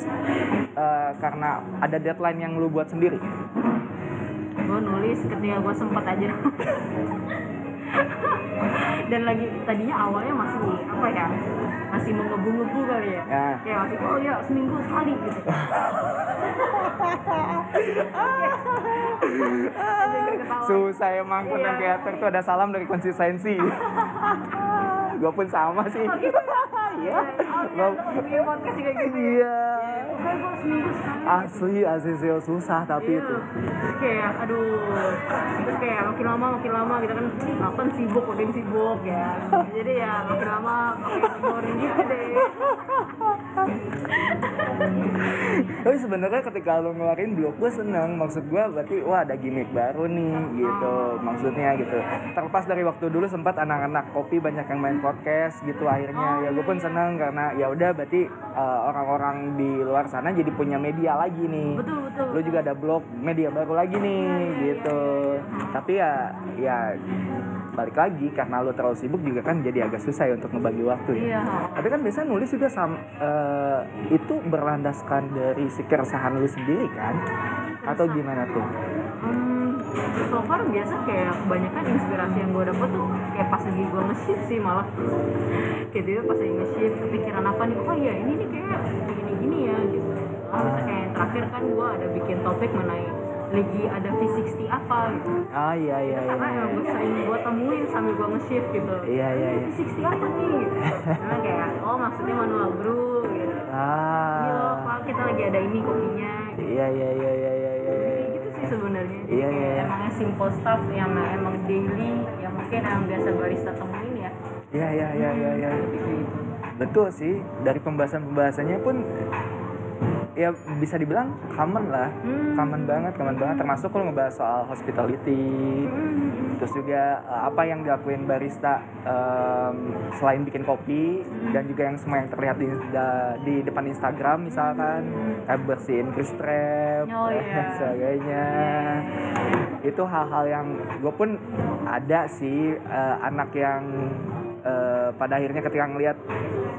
eh, karena ada deadline yang lu buat sendiri. Gue nulis ketika gue sempat aja. Dan lagi tadinya awalnya masih apa ya masih mengebu-ngebu kali ya. Ya. kayak masih oh ya seminggu sekali gitu. *laughs* Susah emang Iya. content creator tuh ada salam dari konsistensi *laughs* gue pun sama sih. Oh, gitu? *laughs* iya. Oh, iya, podcast juga gitu. iya. Pokoknya gue seminggu sekali. asli asli sih susah tapi Iya. itu. Kayak aduh. Terus kayak makin lama makin lama gitu kan. Apa sibuk makin sibuk ya. Jadi ya makin lama makin boring gitu deh. Tapi sebenarnya ketika lo ngeluarin blog gue seneng. Maksud gue berarti wah ada gimmick baru nih gitu. Maksudnya gitu. Terlepas dari waktu dulu sempat anak-anak kopi banyak yang main podcast gitu akhirnya. Ya gue pun seneng karena ya udah berarti uh, orang-orang di luar sana jadi punya media lagi nih. Betul betul lo juga ada blog media baru lagi nih gitu. tapi ya ya balik lagi karena lo terlalu sibuk juga kan jadi agak susah ya untuk ngebagi waktu ya. Iya. Tapi kan biasanya nulis juga sam, eh, itu berlandaskan dari si keresahan lu sendiri kan? Atau gimana tuh? Hmm, so far biasa kayak kebanyakan inspirasi yang gue dapet tuh kayak pas lagi gue nge-shift sih malah. *laughs* Kayak gitu pas lagi nge-shift kepikiran apa nih oh iya ini nih kayak gini-gini ya gitu. Oh, kayak yang terakhir kan gue ada bikin topik mengenai lagi ada V60 apa gitu. Ah iya iya iya. karena emang gue sering gue temuin sambil gue nge-shift gitu. Iya iya iya. V60 apa nih? gitu. Karena kayak oh maksudnya manual brew gitu. Ini loh Ah. pak kita lagi ada ini kopinya gitu. Iya iya iya iya sebenarnya Iya, kayak iya. emangnya simple stuff yang emang daily yang mungkin yang biasa barista temuin ya Iya iya iya iya iya. gitu Betul sih dari pembahasan-pembahasannya pun ya bisa dibilang common lah. Hmm. Common banget, common banget termasuk kalau ngebahas soal hospitality, Hmm. terus juga uh, apa yang dilakuin barista um, selain bikin kopi dan juga yang semua yang terlihat di, di depan Instagram misalkan kayak bersihin kris trap Oh, dan iya. sebagainya itu hal-hal yang gue pun ada sih uh, anak yang uh, pada akhirnya ketika ngelihat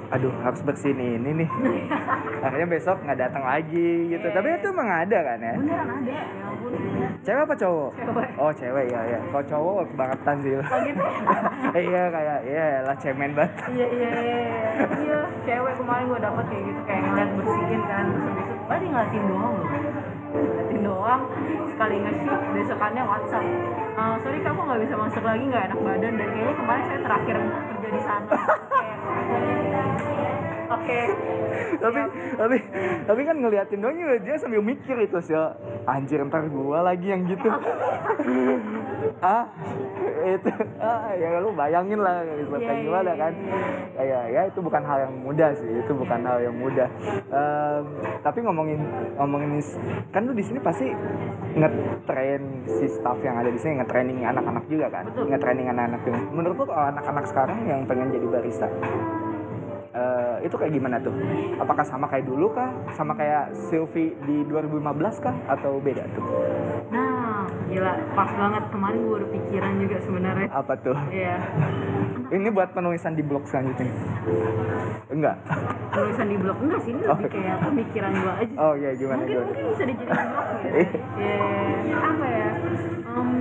aduh harus bersihin ini nih. *laughs* Akhirnya besok nggak datang lagi gitu. Iya, tapi iya. itu emang ada kan ya? Beneran ada ya ampun. Cewek apa cowok? Cewek. oh cewek ya ya kalau cowok kebangetan sih oh gitu *laughs* iya kayak iya lah cemen banget. Iya iya iya iya. Cewek kemarin gue dapet kayak gitu kayak ngeliat bersihin kan. Terus oh dia ngeliatin doang loh ngeliatin doang sekali nge-shoot besokannya whatsapp. "Eh, sorry kamu nggak bisa masuk lagi nggak enak badan dan kayaknya kemarin saya terakhir kerja di sana. *laughs* Kayak, oke. Tapi tapi tapi kan ngeliatin doang juga dia sambil mikir itu sih anjir ntar gua lagi yang gitu. *laughs* Ah itu ah ya lu bayangin lah gitu Iya, kayak iya, gimana iya, kan. kayak ya itu bukan hal yang mudah sih itu bukan hal yang mudah. Tapi ngomongin ngomongin kan lu di sini pasti ngetrain si staff yang ada di sini ngetraining anak-anak juga kan? Ngetraining anak-anak juga. Menurut lu anak-anak sekarang yang pengen jadi barista eh, itu kayak gimana tuh? Apakah sama kayak dulu kah? Sama kayak Sylvie di 2015 kah? Atau beda tuh? nah gila pas banget kemarin gue udah pikiran juga sebenarnya Apa tuh? Iya, Ini buat penulisan di blog selanjutnya? Enggak? penulisan di blog enggak sih ini Oh. lebih kayak pemikiran gue aja. Oh iya gimana mungkin gimana? mungkin bisa dijadikan blog gitu. ya apa ya? Em,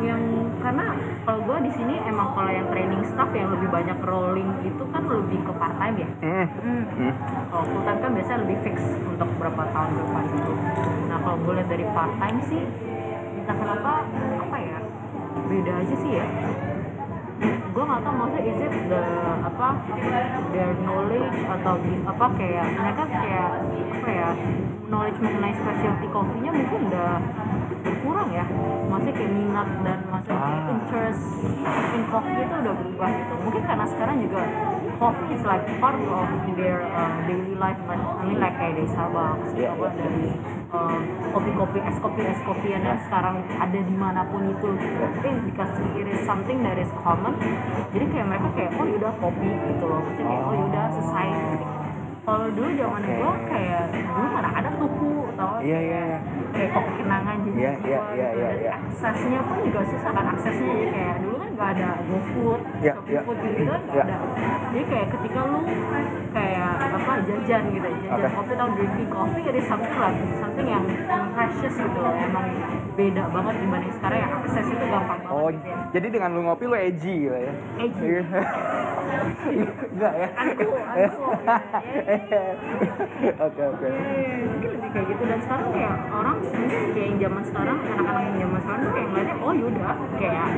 yang karena kalau gue di sini emang kalau yang training staff yang lebih banyak rolling itu kan lebih ke part time ya. Hmm. Hmm. Kalau full time kan biasanya lebih fix untuk berapa tahun depan gitu. Nah kalau gue lihat dari part time sih, entah kenapa apa ya beda aja sih ya. Gue nggak tahu maksudnya is it the apa their knowledge atau di- apa kayak mereka kayak apa ya knowledge mengenai specialty coffee-nya mungkin udah berkurang ya. Maksudnya kayak minat dan maksudnya kayak Ah. interest in coffee itu udah berubah gitu. Mungkin karena sekarang juga coffee is like part of their uh, daily life like, I mean like kayak dari Starbucks Yeah. atau dari uh, kopi-kopi es kopi es kopian yang sekarang ada di mana pun itu. Tapi because it is something that is common. Jadi kayak mereka kayak oh yaudah kopi gitu loh. Maksudnya kayak oh yaudah selesai kalau dulu zaman Oke. gua kayak dulu mana ada tuku atau Iya iya. Kayak kopi kenangan jadi Iya, iya, iya, iya, iya. aksesnya pun juga susah kan aksesnya jadi kayak dulu nggak ada GoFood, Iya, Shopee iya. Food gitu kan nggak Iya. ada jadi kayak ketika lu kayak apa jajan gitu jajan Oke. kopi atau drinking coffee jadi something like something yang precious gitu loh emang beda banget dibanding sekarang yang akses itu gampang banget Oh, gitu ya jadi dengan lu ngopi lu edgy gitu ya? Edgy. Iya. *laughs* Enggak ya? Aku, aku, ya, ya, *laughs* Oke oke. Iya, mungkin lebih kayak gitu dan sekarang kayak orang mungkin kayak yang zaman sekarang anak-anak yang zaman sekarang tuh kayak ngeliatnya oh yaudah kayak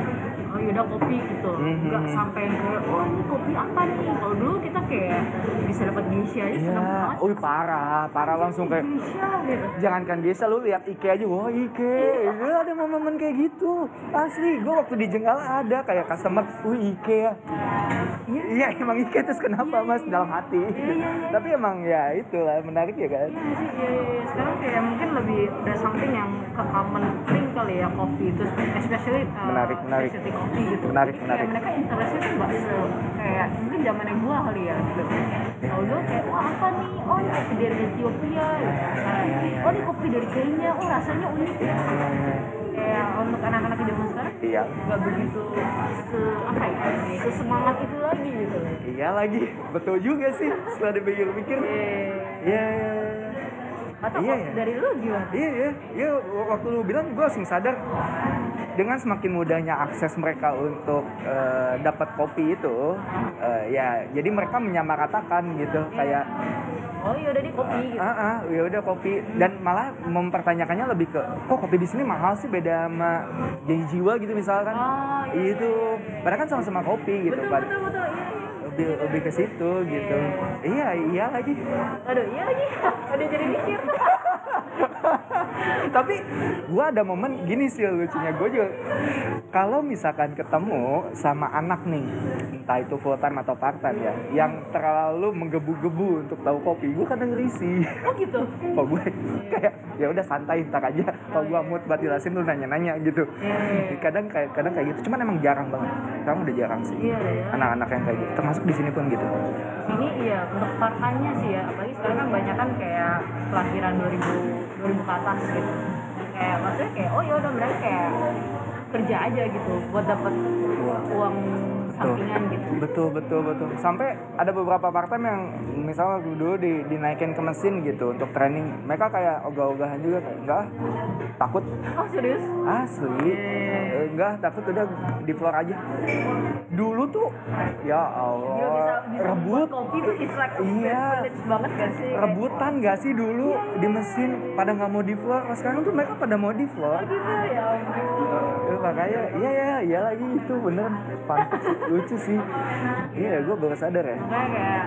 yaudah kopi gitu Mhm. nggak sampai kayak oh ini kopi apa nih kalau dulu kita kayak bisa dapat geisha aja Iya, seneng banget parah, parah langsung kayak geisha gitu Jangankan biasa lu lihat Ike aja, wah Ike, ya, ada momen-momen kayak gitu. Asli, gue waktu di Jenggala ada kayak customer, wih Ike ya. Iya. Iya emang Ike terus kenapa mas dalam hati. Tapi emang ya itulah menarik ya kan. Iya sih, iya, iya, iya. Sekarang kayak mungkin lebih ada something yang ke common thing kali ya kopi itu, especially uh, Menarik, menarik. kopi gitu. Menarik, Jadi menarik. Kayak mereka interestnya tuh bakso, kayak mungkin zamannya gua kali ya. Gitu. Kalau kayak, wah apa nih? Oh ini kopi dari Ethiopia. Gitu. Nah, oh ini kopi dari Kenya. Oh rasanya unik ya. Kayak untuk anak-anak di zaman sekarang Iya, nggak begitu se apa ya sesemangat itu lagi gitu. iya lagi, betul juga sih. Setelah dipikir-pikir, iya, iya, iya. Atau Iya, iya. dari lu gimana? Iya, iya, iya. Waktu lu bilang, gue langsung sadar dengan semakin mudahnya akses mereka untuk eh, dapat kopi itu, eh, ya, jadi mereka menyamaratakan gitu, kayak Oh iya udah di kopi gitu. ah, ah, ya udah kopi dan malah mempertanyakannya lebih ke, kok kopi di sini mahal sih beda sama jadi jiwa gitu misalkan, Oh, iya, itu, padahal kan sama-sama kopi gitu, betul, Pad. betul betul iya iya. Lebih lebih ke situ gitu, iya iya lagi. Aduh iya lagi. *laughs* Udah jadi mikir. *laughs* tapi gua ada momen gini sih lucunya gue juga kalau misalkan ketemu sama anak nih entah itu full time atau part time ya yang terlalu menggebu-gebu untuk tahu kopi gue kadang risih Oh gitu. *laughs* kok gue kayak ya udah santai ntar aja kalau gua mood buat jelasin lu nanya-nanya gitu Iya. kadang kayak kadang kayak gitu cuman emang jarang banget sekarang udah jarang sih Iya ya. anak-anak yang kayak gitu termasuk di sini pun gitu Sini iya untuk part-time-nya sih ya. Apalagi sekarang kan banyak kan kayak kelahiran 2000 2000 ke atas gitu. Kayak maksudnya kayak oh ya udah mereka kayak kerja aja gitu buat dapat uang sampingan gitu. betul betul betul. Sampai ada beberapa part time yang misalnya dulu di, dinaikin ke mesin gitu untuk training. Mereka kayak ogah-ogahan juga kayak enggak takut. Oh serius? asli. Eh, enggak takut udah di floor aja. Dulu tuh ya Gila, Allah bisa bisa rebut. kopi tuh it's like Iya. banget gak sih? rebutan gak sih dulu di mesin? Pada nggak mau di floor. Kalau sekarang tuh mereka pada mau di floor. Gitu ya makanya iya ya iya lagi itu bener. Pantas lucu sih. Iya gue baru sadar ya. Makanya kayak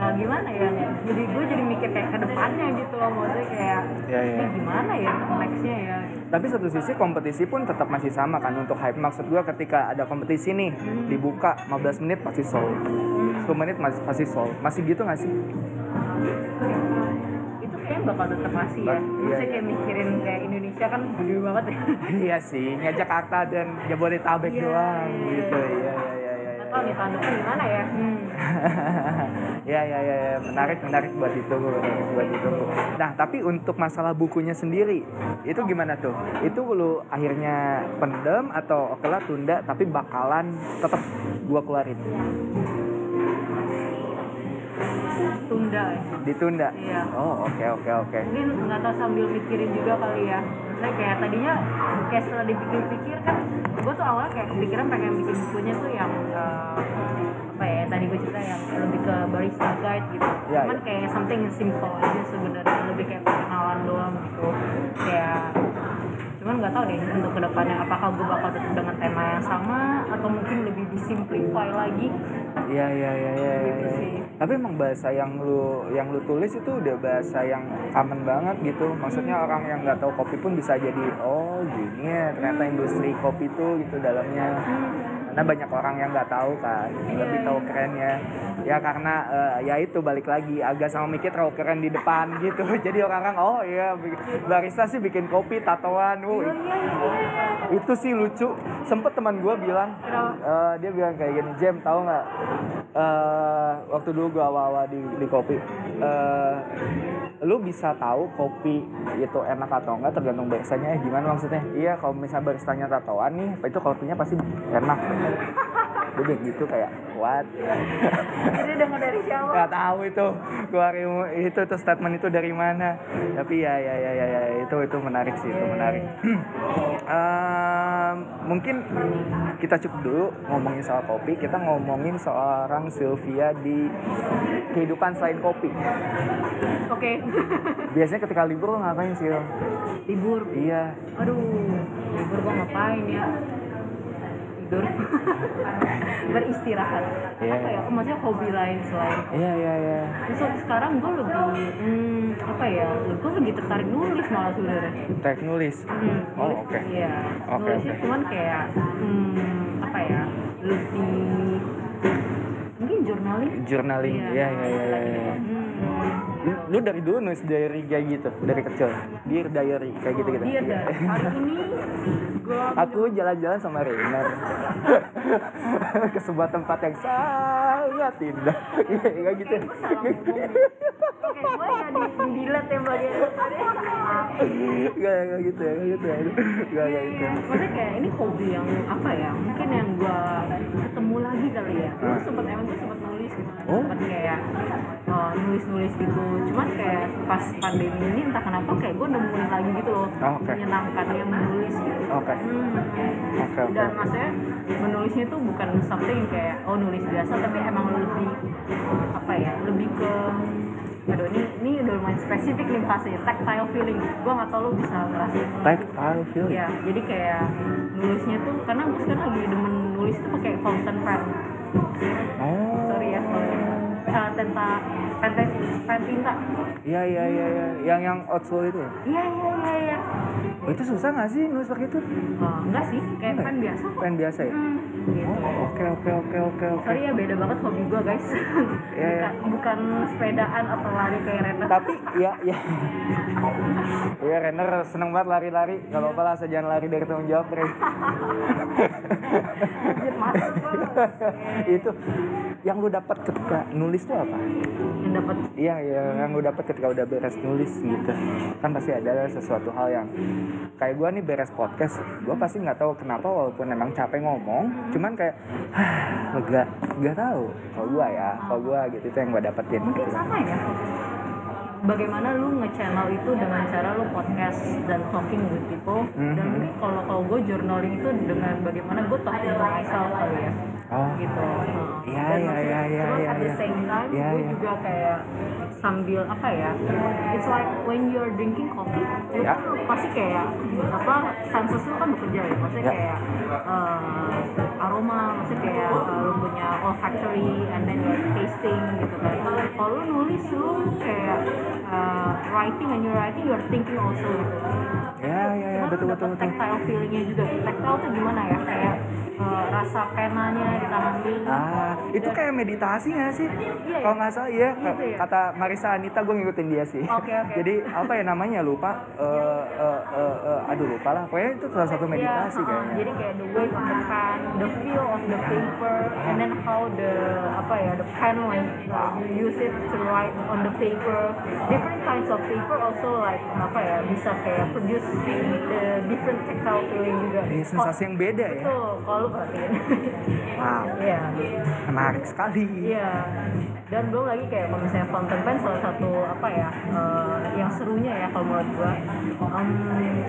agak gimana ya jadi gue jadi mikir kayak ke depannya gitu loh maksudnya kayak Iya, iya. ini gimana ya nextnya ya? Tapi satu sisi kompetisi pun tetap masih sama kan untuk hype. Maksud gue ketika ada kompetisi nih dibuka 15 menit pasti sold. 10 menit masih pasti sold. Masih gitu gak sih? Itu kayaknya bakal tetap masih ya. Iya, Maksudnya iya. kayak mikirin kayak Indonesia kan gede banget. Ya *laughs* iya sih nggak Jakarta dan Jabodetabek Iya, doang iya. gitu. Iya iya iya iya nih tahun depan gimana ya? Hmm. *laughs* ya ya ya ya. menarik menarik buat ditunggu menarik buat ditunggu. Nah tapi untuk masalah bukunya sendiri itu gimana tuh? Itu lu akhirnya pendem atau oke lah tunda tapi bakalan tetap gua keluarin tunda ya ditunda? Iya. oh oke oke oke. Mungkin nggak tahu sambil mikirin juga kali ya. Maksudnya kayak tadinya kayak setelah dipikir-pikir kan gue tuh awalnya kayak kepikiran pengen bikin bukunya tuh yang eh, apa ya tadi gue cerita yang lebih ke barista guide gitu. Iya, cuman kayak something simple aja sebenarnya. Lebih kayak perkenalan doang gitu. Kayak cuman nggak tahu deh untuk ke depannya apakah gue bakal tetap dengan tema yang sama atau mungkin lebih disimplify lagi Iya iya iya iya. Gitu iya. sih. Tapi emang bahasa yang lu yang lu tulis itu udah bahasa yang common banget gitu. Maksudnya orang yang nggak tahu kopi pun bisa jadi oh gini ya ternyata industri kopi itu gitu dalamnya. Karena banyak orang yang nggak tahu kan, lebih tahu kerennya. Ya karena eh, ya itu balik lagi. Agak sama mikir terlalu keren di depan *laughs* gitu. Jadi orang-orang oh iya barista sih bikin kopi tatoan. Wuh, oh iya iya. Itu sih lucu. Sempet teman gue bilang eh, dia bilang kayak gini Jem tahu nggak? Eh, waktu dulu gue awal-awal di, di kopi eh, lu bisa tahu kopi itu enak atau enggak tergantung baristanya. Eh gimana maksudnya? Iya kalau misalnya baristanya tatoan nih itu kopinya pasti enak bilang gitu kayak what? Jadi denger dari siapa? Nggak tahu itu. Ilmu itu tuh statement itu dari mana. Tapi ya ya ya ya, ya itu itu menarik sih itu menarik. *clears throat* Ehm, mungkin kita cukup dulu ngomongin soal kopi. Kita ngomongin seorang Sylvia di kehidupan selain kopi. Oke. *laughs* Biasanya ketika libur lo ngapain sih libur. Iya. Aduh libur gua ngapain ya tidur *laughs* beristirahat Iya. apa ya maksudnya hobi lain selain Iya iya iya. Terus sekarang gue lebih hmm, apa ya gue lebih tertarik nulis malah sebenarnya Tek nulis. Hmm, Oh oke. Iya. Oke, Nulisnya oke. cuman kayak hmm, apa ya? Lebih mungkin journaling. Journaling. Iya iya iya iya. iya. Hmm. Lu, dari dulu nulis diary kayak gitu dari kecil. Dear diary kayak gitu gitu. Dari hari ini gue *laughs* Aku jalan-jalan sama Rainer *laughs* ke sebuah tempat yang sangat indah. Kayak gitu. Oke, gue ya di, ya bagian itu tadi. Gak, gak gitu ya, gak gitu ya. Gak, gak gitu. Iya, maksudnya kayak ini hobi yang apa ya? Mungkin yang gue ketemu lagi kali ya. Gue Ah. sempet emang gue sempet nulis. Oh. sempet kayak uh, nulis-nulis gitu. Cuman kayak pas pandemi ini entah kenapa kayak gue nemuin lagi gitu loh. Oh, oke. Menyenangkannya menulis gitu. Oke. Hmm. Oke, oke. Dan maksudnya menulisnya tuh bukan something kayak oh nulis biasa tapi emang lebih apa ya? Lebih ke aduh ini ini udah lumayan spesifik nih bahasanya tactile feeling gue nggak tau lo bisa ngerasain Tactile feeling. Ya, jadi kayak nulisnya tuh karena gue sekarang lagi demen nulis tuh pakai fountain pen. Oh. Ya, uh, tinta pen, pen, pen tinta. Iya, iya, iya, iya. Yang yang outsole itu ya? Iya iya iya iya. Oh, itu susah gak sih nulis pakai itu? Oh, enggak sih, kayak pen ya? biasa kok. Pen biasa ya? Hmm, gitu. Oh, oke, oke, oke, oke, oke. Sorry ya beda banget hobi gue guys. Iya, iya. *laughs* bukan, bukan sepedaan atau lari kayak Rena. Tapi ya, ya. Iya, Renner seneng banget lari-lari. Gak apa-apa lah, asal jangan lari dari tanggung jawab, Ren. *laughs* Masuk *laughs* itu yang lu dapat ketika nulis tuh apa? Yang dapat Iya, iya, yang lu dapat ketika udah beres nulis gitu. Kan pasti ada sesuatu hal yang kayak gua nih beres podcast, gua pasti nggak tahu kenapa walaupun emang capek ngomong, cuman kayak "Hah, lega, nggak tahu. Kalau gua ya, kalau gua gitu itu yang gua dapetin. mungkin gitu. sama ya bagaimana lu nge-channel itu dengan cara lu podcast dan talking with people dan Mhm. mungkin kalau kalau gue journaling itu dengan bagaimana gue talking to myself kali ya Oh. gitu iya, the same time Iya, gue iya. juga kayak sambil apa ya it's like when you're drinking coffee Ya. kan pasti kayak apa senses lu kan bekerja ya maksudnya Ya. kayak uh, aroma maksudnya kayak uh, lu punya olfactory and then you're tasting gitu kan kalau lu nulis lu kayak uh, writing and you're writing you're thinking also gitu Ya, ya, ya, betul, betul, betul. tactile feelingnya juga tactile tuh gimana ya kayak uh, rasa penanya di tangan Ah, itu kayak meditasi gak sih? Iya, Kalau iya. nggak salah iya, Gitu ya? kata Marisa Anita gue ngikutin dia sih. Oke, oke. Jadi apa ya namanya lupa? Eh, eh, eh, eh, aduh lupa lah. Pokoknya itu salah satu meditasi Iya, uh-uh. kayaknya. Jadi kayak the weight of the pen, the feel of the paper, and then how the apa ya the pen uh, you use it to write on the paper. Different kinds of paper also like apa ya bisa kayak produce the different tactile feeling juga. Iya, sensasi yang beda ya. Betul, kalau lu perhatiin. Wow, Iya. menarik sekali. Iya. Dan belum lagi kayak kalau misalnya fountain pen salah satu apa ya eh, yang serunya ya kalau menurut gua em,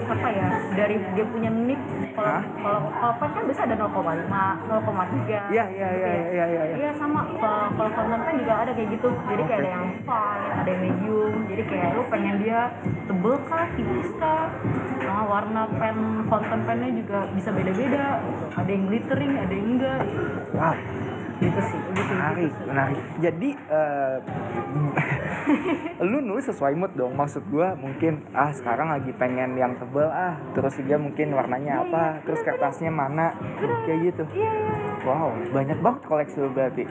apa ya dari dia punya nip kalau kalau kalau pen kan bisa ada 0,5, 0,3. Iya, iya, iya, iya, iya, iya. Iya sama kalau fountain pen juga ada kayak gitu. Jadi kayak Oke. ada yang fine, ada yang medium. Jadi kayak lu pengen dia tebel kah, tipis kah? Nah, warna pen fountain pennya juga bisa beda-beda. Ada yang glittering, ada yang enggak. Wow, Gitu sih. Gitu, menarik, menarik. Jadi eh, *laughs* lu nulis sesuai mood dong. Maksud gua mungkin ah sekarang lagi pengen yang tebel ah, terus juga mungkin warnanya apa, terus kertasnya mana, kayak gitu. Iya, iya. Wow, banyak banget koleksi lu berarti.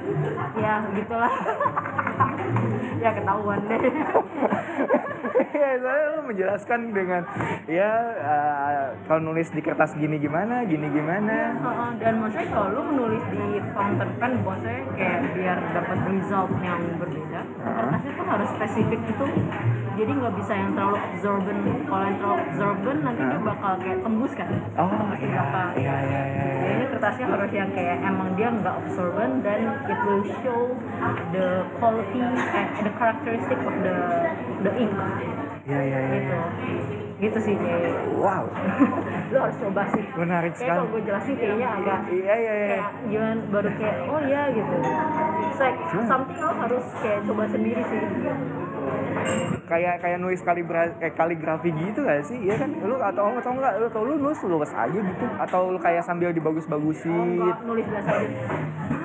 ya gitulah *laughs* ya ketahuan deh ya, soalnya lu menjelaskan dengan ya eh, kalau nulis di kertas gini gimana, gini gimana. Dan maksudnya kalau lu menulis di fountain pen maksudnya kayak biar dapat result yang berbeda. Kertasnya tuh harus spesifik itu jadi nggak bisa yang terlalu absorbent. Kalau yang terlalu absorbent nanti dia bakal kayak tembus kan? Oh Pasti iya, bakal iya, iya, iya. iya. Jadi kertasnya harus yang kayak emang dia nggak absorbent dan it will show the quality and the characteristic of the the ink. Iya, iya, iya. gitu gitu sih kayak Wow, *laughs* lu harus coba sih. Menarik kayak kalau sekali. gue jelasin kayaknya agak Iya, iya, iya. kayak gimana baru kayak oh iya gitu. It's like Cuma- something lo harus kayak coba sendiri sih. Kayak kayak nulis kalibra kayak kaligrafi gitu gak sih? Iya kan? Lu atau atau enggak lu atau lu nulis luas aja gitu. Atau lu kayak sambil dibagus-bagusin. Enggak nulis biasa aja. *laughs*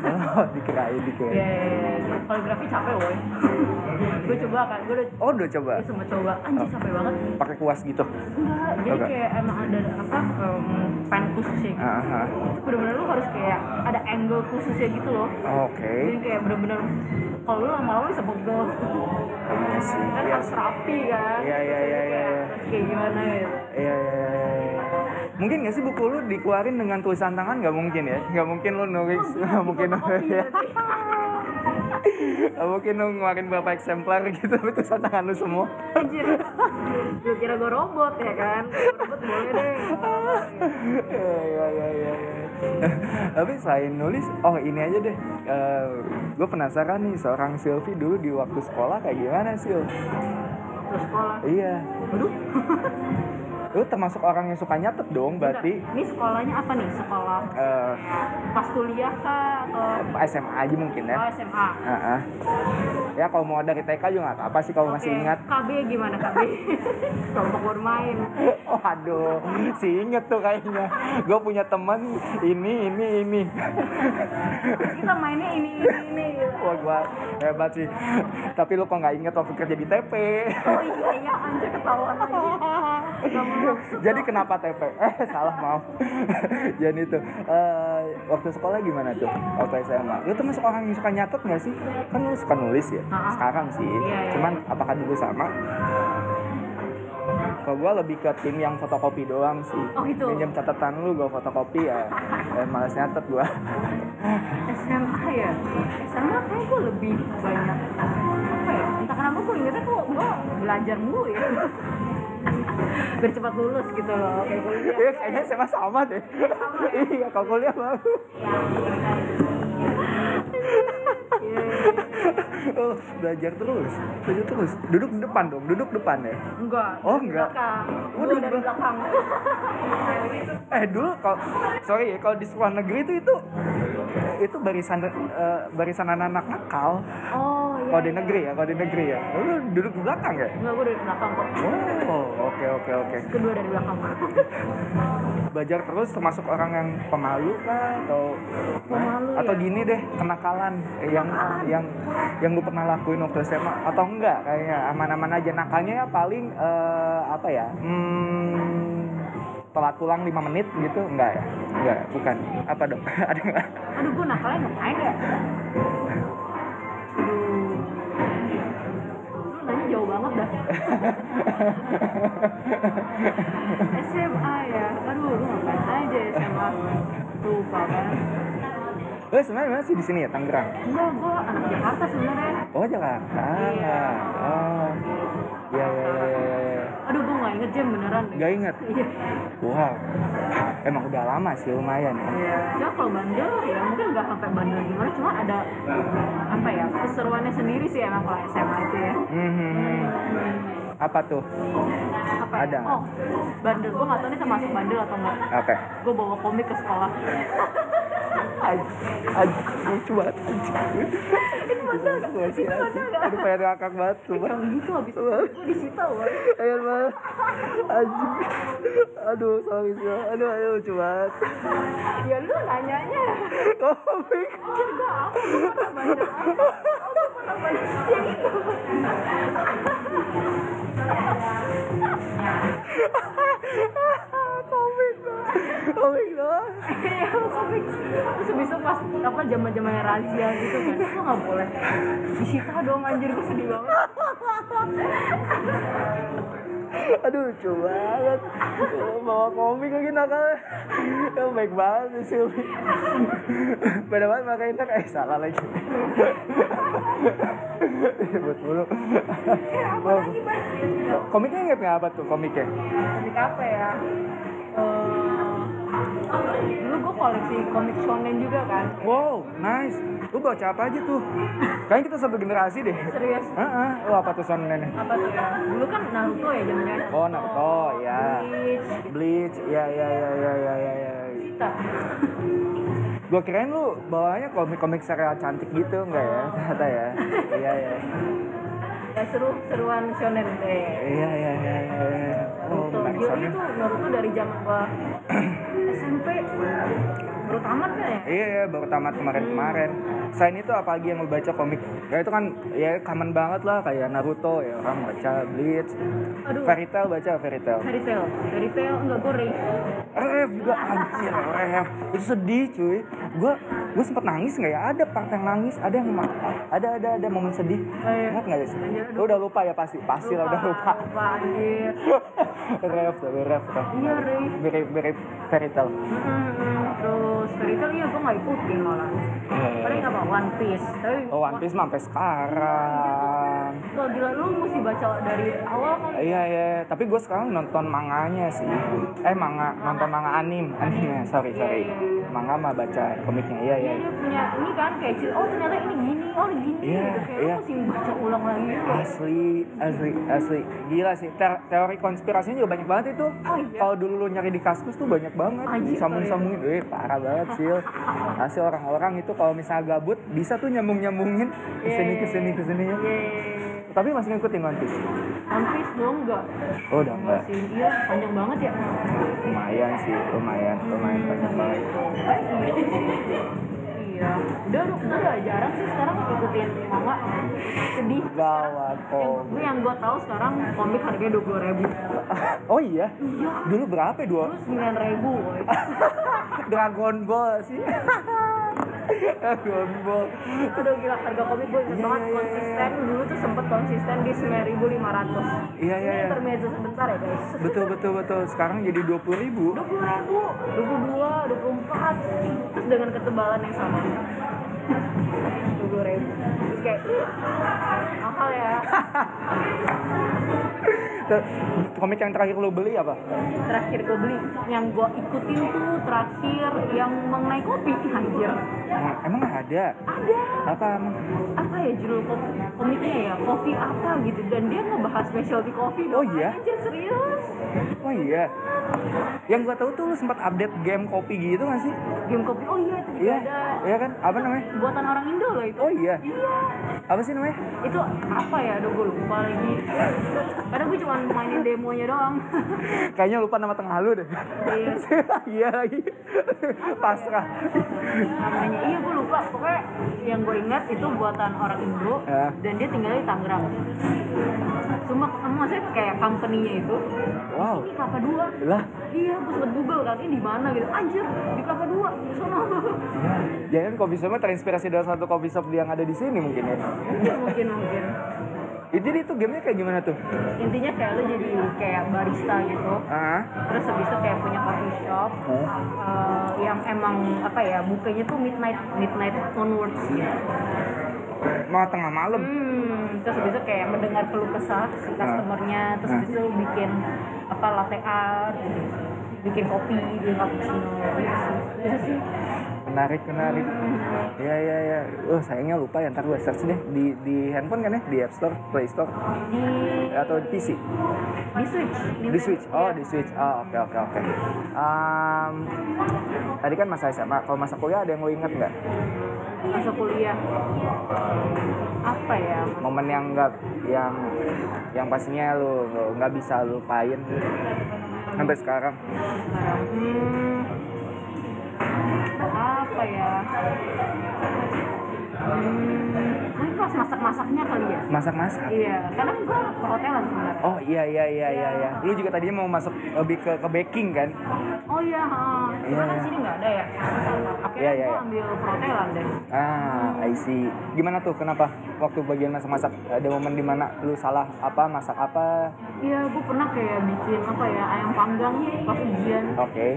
Oh dikirain dikirain. Ya kaligrafi capek woy *laughs* gue coba kan gue udah oh udah coba gue sempat coba anjir capek banget pakai kuas gitu enggak jadi Enggak. kayak emang ada apa em, pen khususnya gitu Ah, ah. itu bener-bener lu harus kayak ada angle khususnya gitu loh oke jadi kayak bener-bener kalau lu lama-lama bisa pegel iya sih kan iya harus rapi kan Iya, iya, iya, iya, iya. Kayak gimana gitu Iya, iya, iya, iya. Mungkin gak sih buku lu dikeluarin dengan tulisan tangan? Gak mungkin ya? Gak mungkin lu nulis, gak mungkin Fotokopi ya. Mungkin lu ngeluarin berapa eksemplar gitu, tapi tangan lu semua. anjir lu kira gue robot ya kan robot boleh deh Iya, iya, iya, iya. iya. Tapi selain nulis, oh ini aja deh. gue penasaran nih, seorang Sylvie dulu di waktu sekolah kayak gimana Sil? terus sekolah Iya. aduh Lu termasuk orang yang suka nyatet dong, berarti ini sekolahnya apa nih sekolah eh, pas kuliah kah atau SMA aja mungkin ya. oh, SMA Heeh. Ya kalau mau dari TK juga nggak apa-apa sih kalau masih Oke, ingat. KB gimana KB *laughs* kelompok bermain *laughs* Oh aduh, si inget tuh kayaknya. Gue punya teman ini ini ini. Kita mainnya ini ini ini gitu. Wah gua hebat sih. Tapi lu kok nggak inget waktu kerja di TP? oh iya iya anjir ketahuan lagi *laughs* *laughs* Jadi kenapa TP? Eh salah maaf. *laughs* Jadi itu eh, waktu sekolah gimana tuh? Waktu SMA. Lu termasuk orang yang suka nyatet nggak sih? Kan lu suka nulis ya. Sekarang sih. Iya, iya. Cuman apakah dulu sama? Kalau gue lebih ke tim yang fotokopi doang sih. Oh, gitu. Minjem catatan lu, gue fotokopi ya. *laughs* Eh, males nyatet gue. SMA ya SMA kayak gue lebih banyak apa ya entah kenapa gue ingetnya kok gue belajar mulu ya *laughs* biar cepat lulus gitu loh kayak kuliah. Iya kayaknya SMA sama deh. iya kalau kuliah baru. Iya. Oh, belajar terus, belajar terus. Duduk di depan dong, duduk depan ya. enggak Oh, di enggak. belakang Oh, di dari belakang. *laughs* Eh dulu kalau sorry ya kalau di sekolah negeri itu itu itu barisan eh, barisan anak-anak nakal. oh iya Kalau di iya. negeri ya, kalau di negeri ya. Lu duduk di belakang ya? enggak gue dari belakang kok Oh, oke oke oke. kedua dari belakang Belajar terus termasuk orang yang pemalu kah atau Pemalu, atau ya? gini deh kenakalan eh, yang yang yang lu pernah lakuin waktu SMA atau enggak? Kayaknya aman-aman aja. Nakalnya ya paling eh, apa ya hmm, telat pulang 5 menit gitu. Enggak ya? Enggak bukan. Apa dong? *laughs* Ada enggak aduh gue nakalnya ngapain ya? Nanya jauh banget dah. *laughs* SMA ya? Aduh lu ngapain aja SMA lupa kan lu sebenarnya masih di sini ya Tangerang enggak gue anak Jakarta sebenarnya oh Jakarta Iya. oh iya iya iya iya iya. aduh gue nggak inget jam beneran deh. Gak inget iya wow emang udah lama sih lumayan ya Iya, cuma kalau bandel ya mungkin nggak sampai bandel gimana, cuma ada apa ya keseruannya sendiri sih emang kalau SMA itu ya. Hmm, hmm, apa tuh Apa ya? Ada. Oh, bandel. Gue nggak tahu nih termasuk bandel atau enggak. oke Gue bawa komik ke sekolah. *laughs* Lucu banget itu Itu anjing. nggak? Aduh, pengen ngakak banget, gitu habis itu disita. Ayo. Anjing. Aduh. Aduh, aduh, lucu. Ya lu nanyanya. Oh. Ya. Komik doang. Komik doang. Iya, komik. Terus habis itu pas apa zaman-zamannya razia gitu kan. Gue nggak boleh disita dong anjir gue sedih banget. Aduh, lucu banget. Bawa komik lagi nakalnya. Ya, baik banget sih. Beda banget makanya ntar eh salah lagi. Buat mulu. Bang? Komiknya inget nggak apa tuh komiknya? komik apa ya Eh, dulu gue koleksi komik shonen juga kan Wow, nice. Lu baca apa aja tuh? Kayaknya kita satu generasi deh. serius Heeh, lu apa tuh sonennya? apa tuh ya dulu kan Naruto ya zamannya Oh, Naruto, ya. Bleach gitu. Bleach, ya ya ya ya ya ya ya. Kita. Gue kirain lu bawanya komik-komik serial cantik gitu enggak ya? Ternyata ya. Iya iya. *laughs* ya seru seruan shonen deh Iya iya iya. iya. Oh, Menarik gila soalnya. itu Naruto dari zaman gua *clears throat* SMP baru tamat kan ya Iya, iya, baru tamat kemarin-kemarin. Selain itu apalagi yang lu baca komik? Ya itu kan ya common banget lah kayak Naruto ya orang baca Bleach. aduh Fairy Tail baca Fairy Tail. Fairy Tail Fairy Tail enggak goreng Ref juga anjir, Ref. Itu sedih cuy. Gua gua sempet nangis nggak ya? Ada part yang nangis, ada yang ada ada ada momen sedih. iya. Ingat nggak sih? Anjir, Lu udah lupa ya pasti, pasti lah udah lupa. lupa anjir Ref, tapi Ref, Ref. iya Rey Mirip mirip Fairy Tail. Terus Fairy Tail iya gua nggak ikutin malah. Paling apa One Piece. Tapi Oh One Piece sampai sekarang. Wah gila lu mesti baca dari awal kan Iya iya, tapi gue sekarang nonton manganya sih. Eh manga, nonton manga anim, animnya. Sorry sorry. Manga mah baca komiknya. Iya iya. Iya dia punya ini kan kayak oh ternyata ini gini, oh ini gini Iya, gitu. Kayak iya. lu mesti baca ulang lagi. Asli, asli, asli. Gila sih. Te- teori konspirasinya juga banyak banget itu. Oh, iya? Kalau dulu lu nyari di kaskus tuh banyak banget. Anjir, Disambung-sambungin. Eh parah banget sih. Asli orang-orang itu kalau misalnya gabut bisa tuh nyambung-nyambungin ke sini Iya. ke sini ke sininya. Tapi masih ngikutin One Piece. One Piece belum enggak? Oh udah enggak. Masih iya panjang banget ya. Lumayan sih, lumayan, lumayan banyak banget. Iya. Udah udah udah jarang sih sekarang ikutin manga. Sedih. Gawat Yang, kok. gue yang gue tahu sekarang komik harganya dua puluh ribu. *laughs* Oh iya? Iya. Dulu berapa ya? Dua? Dulu sembilan ribu. *laughs* Dragon Ball sih. *laughs* Itu udah gila harga komik gue inget Iya, banget iya, konsisten dulu tuh sempet konsisten di sembilan ribu lima ratus. Iya, iya, Ini iya. intermezzo sebentar ya guys. Betul betul betul. Sekarang jadi dua puluh ribu. dua puluh ribu, dua puluh dua, dua puluh empat, terus dengan ketebalan yang sama. Dua puluh ribu. Terus kayak mahal ya. *laughs* Komik yang terakhir lo beli apa? Terakhir gue beli, yang gue ikutin tuh terakhir yang mengenai kopi anjir. Emang, emang ada? Ada Apa emang? apa ya judul kom- komiknya ya kopi apa gitu dan dia ngebahas specialty coffee Oh dong. iya? Anjir serius. Oh iya. Yang gua tahu tuh lu sempat update game kopi gitu nggak sih? Game kopi oh iya itu juga Iya. ada. Iya kan? Apa namanya? Buatan orang Indo loh itu. Oh iya. Iya. Apa sih namanya? itu apa ya aduh gue lupa lagi karena gue cuma mainin demonya doang *laughs* Kayaknya lupa nama tengah lu deh. Iya. *laughs* Iya lagi. Pasrah. namanya iya gue lupa pokoknya yang gue ingat itu buatan orang Indo Ya. dan dia tinggal di Tangerang cuma maksudnya kayak company-nya itu Wow. ini kelapa dua Lah, iya gue sempet google kan ini di mana gitu anjir di kelapa dua di sana jangan kopi shopnya terinspirasi dari satu kopi shop yang ada di sini mungkin ya. mungkin mungkin mungkin Eh, Jadi itu gamenya kayak gimana tuh? intinya kayak lu jadi kayak barista gitu Ah, terus habis itu kayak punya coffee shop Hmm. eh, yang emang apa ya bukanya tuh midnight midnight onwards gitu. mau tengah malam. Hmm, terus habis itu kayak mendengar keluh kesah si customernya, terus Hmm. habis itu bikin apa latte art, bikin kopi, bikin cappuccino, sih. Itu sih. Menarik, menarik. Iya, iya, iya. Oh, sayangnya lupa ya. Ntar gue search deh di di handphone kan ya, di App Store, Play Store, Di atau di PC. di Switch. Di Switch. Oh, Iya. di Switch. Oh, oke, oke, oke. Um, tadi kan masa SMA. Kalau masa kuliah ada yang lo inget nggak? Masa kuliah. Apa ya? Momen yang nggak, yang yang pastinya lo nggak bisa lupain sampai sekarang. Sekarang. Hmm, apa ya? Hmm, pas masak-masaknya kali ya. Masak-masak. Iya, karena gue perhotelan sebenarnya. Oh iya iya iya iya iya. Lu juga tadinya mau masuk lebih ke ke baking kan? Oh iya, ha. Iya, Cuma kan iya. sini nggak ada ya. Akhirnya Iya, iya, gue iya. ambil perhotelan deh. Ah, I see. Gimana tuh? Kenapa waktu bagian masak-masak ada momen di mana lu salah apa masak apa? Iya, gue pernah kayak bikin apa ya ayam panggang pas ujian. Oke.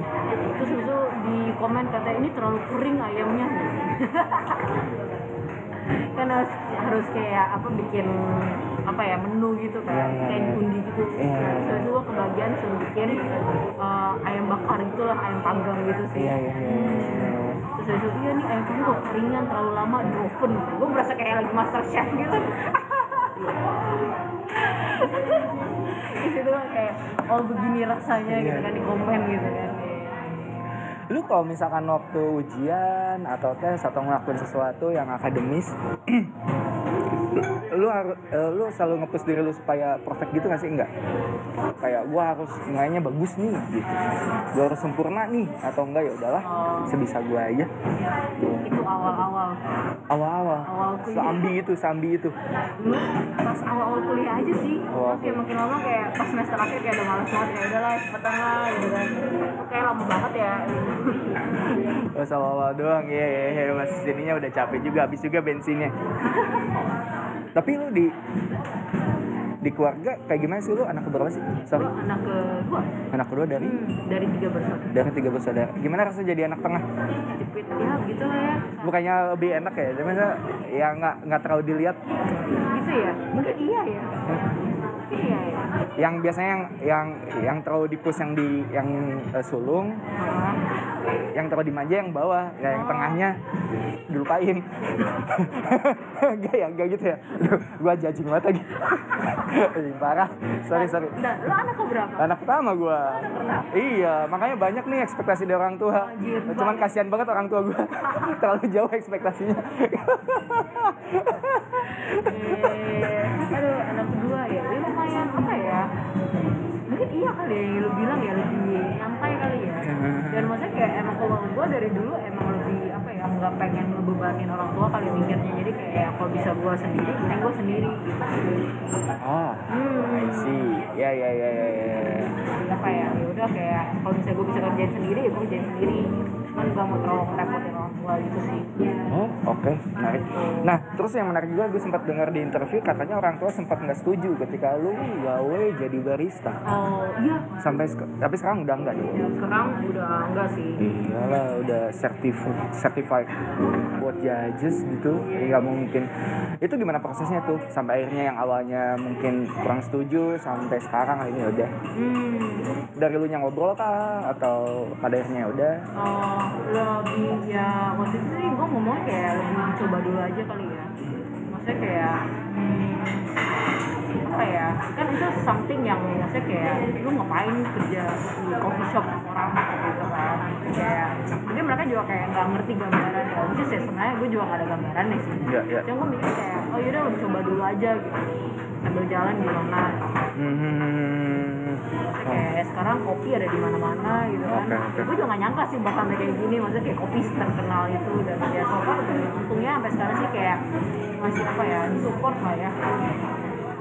Terus habis itu di komen kata ini terlalu kering ayamnya. *laughs* kan harus, harus kayak apa bikin apa ya menu gitu kan Iya, iya, kayak iya. diundi gitu Iya. terus itu gue kebagian suruh bikin eh, ayam bakar gitulah ayam panggang gitu sih iya iya. iya. terus habis itu iya nih ayam kamu kok keringan terlalu lama di oven gue berasa kayak lagi master chef gitu di situ kan kayak oh begini rasanya gitu kan di komen gitu kan lu kalau misalkan waktu ujian atau tes atau ngelakuin sesuatu yang akademis *clears throat* lu harus eh, lu selalu ngepush diri lu supaya perfect gitu gak sih? Enggak kayak gua harus nilainya bagus nih gitu. Gua harus sempurna nih atau enggak ya udahlah sebisa gua aja. Itu awal-awal. Awal-awal. Seambi itu seambi itu. Dulu pas awal-awal kuliah aja sih. Oke makin lama kayak pas semester akhir kayak udah males banget ya udahlah cepetan lah gitu kan. Kayak lama banget ya pas awal-awal doang ya ya ya mas sininya udah capek juga habis juga bensinnya. *laughs* Tapi lu di di keluarga kayak gimana sih? Lu anak keberapa sih? Sorry. Gue anak kedua. Anak kedua dari? Hmm, dari tiga bersaudara. Dari tiga bersaudara. Gimana rasanya jadi anak tengah? Jepit ya gitu lah ya. Bukannya lebih enak ya? Tapi masa ya nggak nggak terlalu dilihat. Gitu ya? Mungkin iya ya iya ya yang biasanya yang yang yang terlalu dipus yang di yang eh, sulung Ah, yang terlalu dimanja yang bawah ya yang tengahnya dilupain. *laughs* Enggak ya enggak gitu ya. Aduh, gua judging banget lagi. Ih, parah. Sorry sorry. dan lo anak keberapa? Anak pertama gua. Iya makanya banyak nih ekspektasi dari orang tua. Anjir, cuman kasihan banget orang tua gua. *laughs* Terlalu jauh ekspektasinya. Eh, aduh anak lumayan apa ya mungkin iya kali ya yang lu bilang ya lebih nyantai kali ya. Dan maksudnya kayak emang kalau gue dari dulu emang lebih apa ya nggak pengen ngebebanin orang tua kali mikirnya. Jadi kayak kalau bisa gue sendiri mending gue sendiri gitu. Oh I see. Ya ya ya ya, ya. Jadi apa ya ya udah kayak kalau misalnya gue bisa kerjain sendiri ya gue kerjain sendiri. cuman mau terlalu orang tua gitu sih. Oh, oke, menarik. Nah, terus yang menarik juga gue sempat dengar di interview katanya orang tua sempat nggak setuju ketika lu gawe jadi barista. oh iya. Sampai tapi sekarang udah enggak ya sekarang udah enggak sih. Iyalah, udah certified certified buat judges gitu. Nggak mungkin. Itu gimana prosesnya tuh? Sampai akhirnya yang awalnya mungkin kurang setuju sampai sekarang ini udah. Hmm. Dari lu yang ngobrol kah? Atau pada akhirnya ya udah? Oh, lebih ya waktu itu sih gue ngomong kayak lebih dicoba dulu aja kali ya. Maksudnya kayak hmm, apa ya kan itu something yang maksudnya kayak lu ngapain kerja di coffee shop orang gitu kan. Kayak mungkin mereka juga kayak nggak ngerti gambaran ya which is ya sebenarnya gue juga nggak ada gambaran nih sih. Iya, iya. cuma gue mikir kayak oh yaudah lu coba dulu aja gitu. Sambil jalan gimana Hmm. Kayak sekarang kopi ada di mana-mana gitu kan. Oke, oke. Gue juga gak nyangka sih bakal sampai kayak gini. Maksudnya kayak kopi terkenal itu dan ya so far untungnya sampai sekarang sih kayak masih apa ya support lah ya.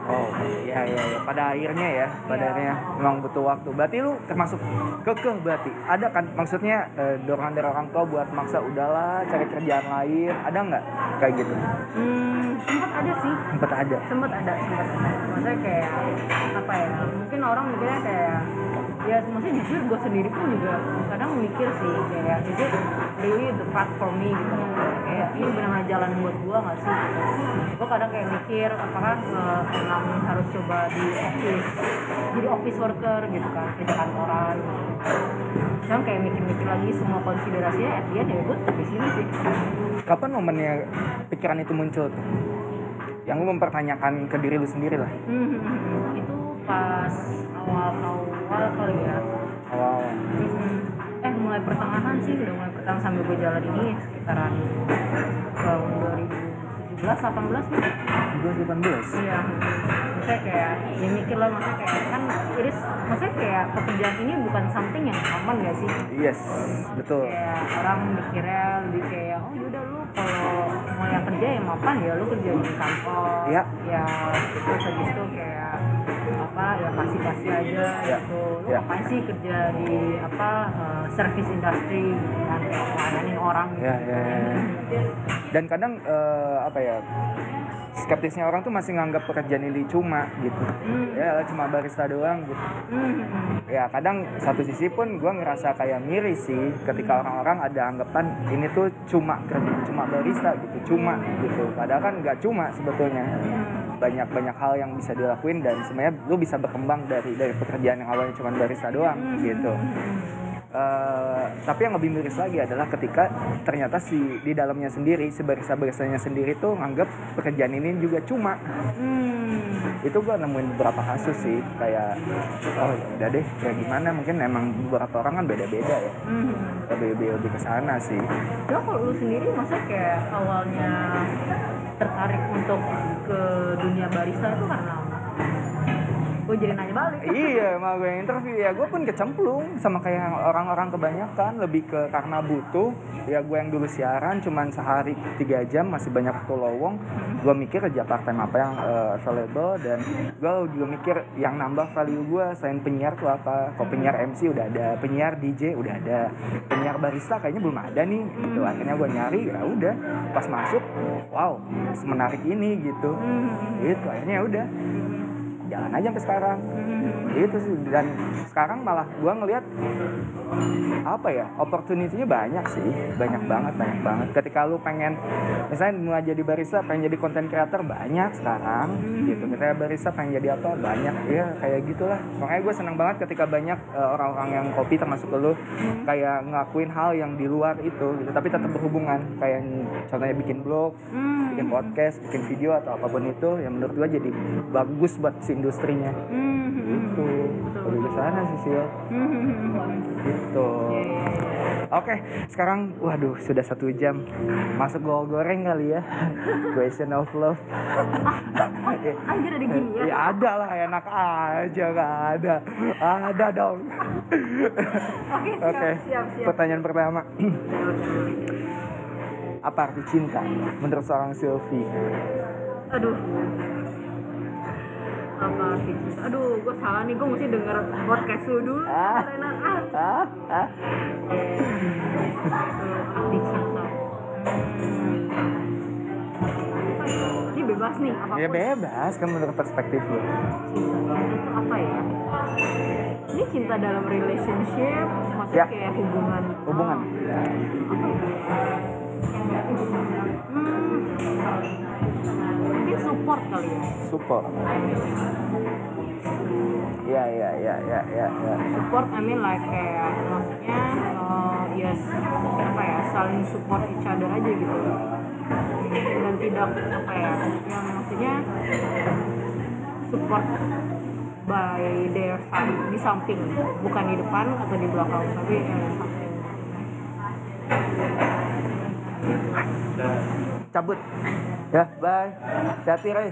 Oh, iya iya ya. Pada akhirnya ya, pada Iya. akhirnya memang butuh waktu. Berarti lu termasuk kekeh berarti. Ada kan maksudnya eh, dorongan dari orang tua buat maksa udahlah cari kerjaan lain. Ada nggak kayak gitu? Hmm, sempat ada sih. Sempat ada. Sempat ada, sempat ada. Maksudnya kayak apa ya? Mungkin orang mikirnya kayak ya maksudnya jujur gue sendiri pun juga kadang mikir sih kayak is it really the path for me gitu kayak ini benar-benar jalan buat gue gak sih gitu. gue kadang kayak mikir apakah emang harus coba di office jadi office worker gitu kan kerja kantoran gitu. Sekarang kayak mikir-mikir lagi semua konsiderasinya at the end ya gue tetap di sini sih Kapan momennya pikiran itu muncul tuh? Yang lu mempertanyakan ke diri lu sendiri lah. Hmm, itu pas awal-awal kali ya. Awal. Hmm, eh mulai pertengahan sih, udah mulai pertengahan sambil gue jalan ini sekitaran tahun 2017 18 nih. 2018. Iya. Maksudnya kayak ya mikir lah maksudnya kayak kan iris maksudnya kayak pekerjaan ini bukan something yang aman gak sih? Yes, betul. kayak orang mikirnya lebih kayak oh yaudah lu kalau mau yang kerja yang mapan ya lu kerja di kantor Iya. ya terus habis itu kayak apa ya kasih aja Iya. gitu lu Iya. ngapain sih kerja di apa eh, service industry gitu kayak ngelayanin orang gitu Ya, ya, ya. Dan kadang eh, apa ya? Skeptisnya orang tuh masih nganggap pekerjaan ini cuma gitu. Hmm. Ya cuma barista doang gitu. Hmm, hmm, ya kadang satu sisi pun gue ngerasa kayak miris sih ketika orang-orang ada anggapan ini tuh cuma kerja cuma barista gitu cuma gitu padahal kan nggak cuma sebetulnya banyak banyak hal yang bisa dilakuin dan sebenarnya lu bisa berkembang dari dari pekerjaan yang awalnya cuma barista doang gitu. Eh, tapi yang lebih miris lagi adalah ketika ternyata si di dalamnya sendiri si barista-baristanya sendiri tuh nganggap pekerjaan ini juga cuma. Hmm. itu gua nemuin beberapa kasus sih kayak oh udah deh kayak gimana? Mungkin emang beberapa orang kan beda-beda ya. Hmm. lebih lebih, lebih ke sana sih. Ya kalau lu sendiri masa kayak awalnya tertarik untuk ke dunia barista itu karena? Gue jadi nanya balik. *laughs* iya mau gue yang interview. Ya gue pun kecemplung sama kayak orang-orang kebanyakan. Lebih ke karena butuh. Ya gue yang dulu siaran cuman sehari tiga jam masih banyak waktu lowong. Gue mikir kerja part time apa yang eh, available. Dan gue juga mikir yang nambah value gue selain penyiar tuh apa? Kok penyiar MC udah ada penyiar DJ udah ada penyiar barista kayaknya belum ada nih gitu. Akhirnya gue nyari ya udah pas masuk wow menarik ini gitu. Hmm. gitu akhirnya ya udah jalan aja sampai sekarang. Hmm. itu sih. Dan sekarang malah gua ngelihat apa ya opportunity-nya banyak sih. Banyak banget banyak banget. Ketika lu pengen misalnya mulai jadi barista pengen jadi content creator banyak sekarang. Gitu. Ketika barista pengen jadi apa banyak. Ya kayak gitulah. Makanya gue senang banget ketika banyak eh, orang-orang yang kopi termasuk lu kayak ngelakuin hal yang di luar itu gitu. Tapi tetap berhubungan. Kayak contohnya bikin blog Hmm. bikin podcast bikin video atau apa pun itu yang menurut gua jadi bagus buat si industrinya Hmm. gitu lebih ke sana sih Sil Hmm. gitu Iya, iya, iya. oke sekarang waduh sudah satu jam masuk gol goreng kali ya *laughs* question of love Anjir ada gini ya. ya ada lah enak aja gak ada ada dong Oke, siap, siap, siap. pertanyaan pertama apa arti cinta menurut seorang Sylvie Aduh. Apa arti cinta? Aduh, gue salah nih. Gue mesti denger podcast lu dulu. Ah. Enak. Ah. ah, ah. Hmm. Ini bebas nih. Apa pun. ya bebas kan menurut perspektif lu Cinta. Itu apa ya? Ini cinta dalam relationship, maksudnya Ya. kayak hubungan. hubungan Hmm. Support kali ya. support. Ya ya ya ya ya ya. Support I mean like kayak maksudnya uh, yes apa ya saling support each other aja gitu dan tidak apa ya yang maksudnya support by their side di samping bukan di depan atau di belakang tapi eh, di samping cabut. Ya bye. Hati Ray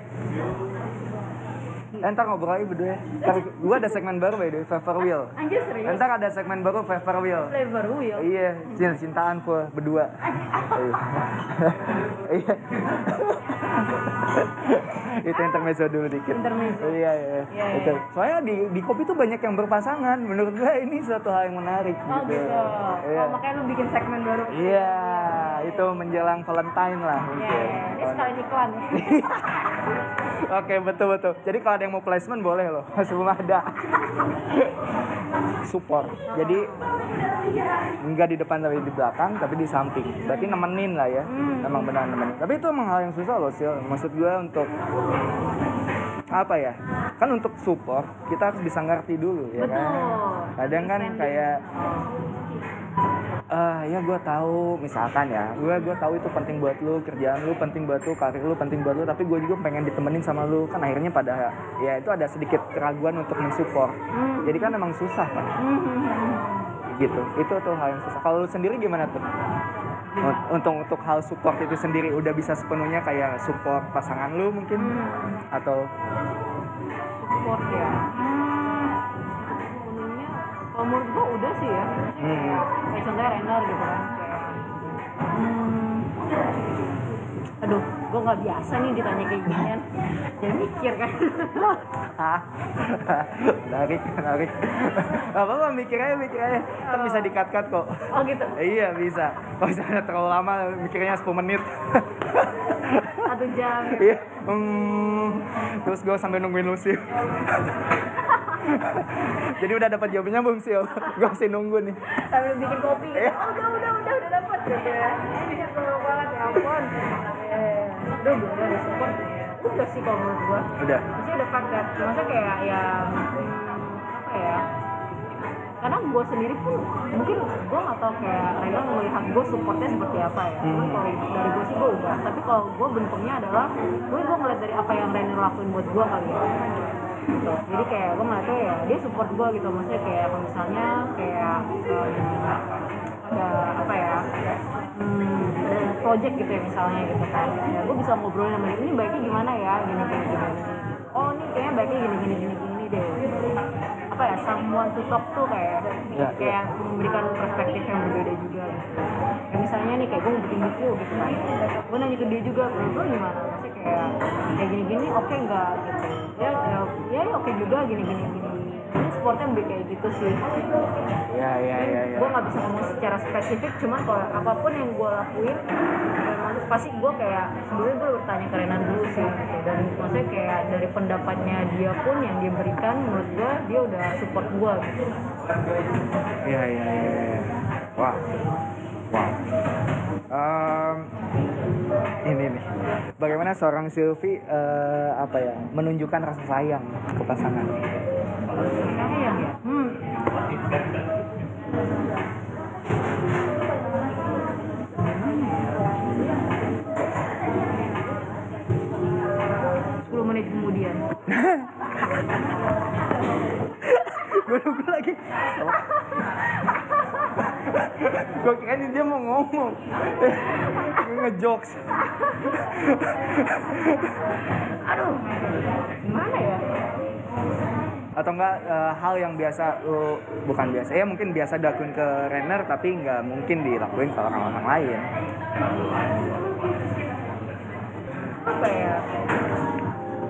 Eh, ntar ngobrol lagi berdua ya. Ntar gua ada segmen baru by the way, Favor Wheel. anjir serius Ntar ada segmen baru Favor Wheel. flavor wheel Iya, cinta cintaan full berdua. *laughs* Iya. *laughs* itu intermezzo dulu dikit. Intermezzo. Iya, iya. Iya, Itu. Soalnya di di kopi tuh banyak yang berpasangan. Menurut gua ini suatu hal yang menarik oh gitu. gitu Iya. oh makanya lu bikin segmen baru Iya, itu menjelang Valentine lah Iya, iya. ini sekalian iklan *laughs* Oke betul betul. Jadi kalau ada yang mau placement boleh loh, *laughs* sebelum ada. Support. Jadi enggak di depan tapi di belakang, tapi di samping. Berarti nemenin lah ya. Emang benar nemenin. Tapi itu emang hal yang susah loh sih. Maksud gue untuk apa ya? Kan untuk support kita harus bisa ngerti dulu ya kan. Betul. Kadang kan kayak ah ya gue tahu. Misalkan ya gue gue tahu itu penting buat lu kerjaan lu penting buat lu karir lu penting buat lu tapi gue juga pengen ditemenin sama lu. Kan akhirnya pada ya itu ada sedikit keraguan untuk mensupport. Jadi kan emang susah kan gitu. Itu tuh hal yang susah. Kalau lu sendiri gimana tuh? Un- untuk untuk hal support itu sendiri udah bisa sepenuhnya kayak support pasangan lu mungkin? Atau? Support ya. hmm, kalau menurut gua udah sih ya. Hmm, kayak contohnya Renner gitu kan. Kayak hmm, aduh gua nggak biasa nih ditanya kayak ginian jadi mikir kan Hah? *laughs* menarik menarik apa apa mikir aja mikir aja Ntar bisa dikat kat kok oh gitu Iya bisa. Kalau misalnya terlalu lama mikirnya 10 menit. satu jam *laughs* Iya. Hmm, terus gue sampai nungguin lu sih. *laughs* Jadi udah dapat jawabannya belum sih? Gue masih nunggu nih. sambil bikin kopi gitu. Iya. oh udah udah udah udah dapet gitu ya ini banget ya ampun udah gue udah support ya udah sih kalau menurut gua. Udah. Udah paket, maksudnya kayak ya hmm, apa ya? Karena gue sendiri pun mungkin gue nggak tahu kayak Rena melihat gue supportnya seperti apa ya. Cuman kalau dari gue sih gue udah tapi kalau gue bentuknya adalah gue gue ngeliat dari apa yang Rena lakuin buat gue kali ya. Gitu. jadi kayak gue ngeliatnya ya dia support gue gitu. Maksudnya kayak misalnya kayak um, ada apa hmm, project gitu ya misalnya gitu kan. Ya gue bisa ngobrolin sama dia ini baiknya gimana ya? Gini gini gini, gini. oh ini kayaknya baiknya gini gini gini gini deh. Apa ya someone to talk tuh kayak Ya, kayak memberikan perspektif yang berbeda juga. Gitu kayak misalnya nih kayak gue mau bikin buku gitu kan. Gue nanya ke dia juga menurut lo gimana? Maksudnya kayak kayak gini gini oke nggak? Gitu. Ya ya ya, ya oke juga gini gini gini ini sportnya lebih kayak gitu sih ya ya ya ya gue nggak bisa ngomong secara spesifik cuman kalau apa pun yang gue lakuin memang pasti gue kayak sebelumnya gue bertanya ke Renan dulu sih gitu. dan maksudnya kayak dari pendapatnya dia pun yang dia berikan menurut gue dia udah support gue gitu Iya iya iya. iya. Wah. Wah. Em, ini nih. Bagaimana seorang Sylvie eh, apa ya menunjukkan rasa sayang ke pasangan? Hmm. Sepuluh menit kemudian *laughs* gue nunggu lagi. *laughs* gue kira dia mau ngomong. Gue ngejokes. aduh gimana ya Atau enggak eh, hal yang biasa lu bukan biasa ya mungkin biasa dilakuin ke Renner tapi nggak mungkin dilakuin ke orang-orang lain. apa ya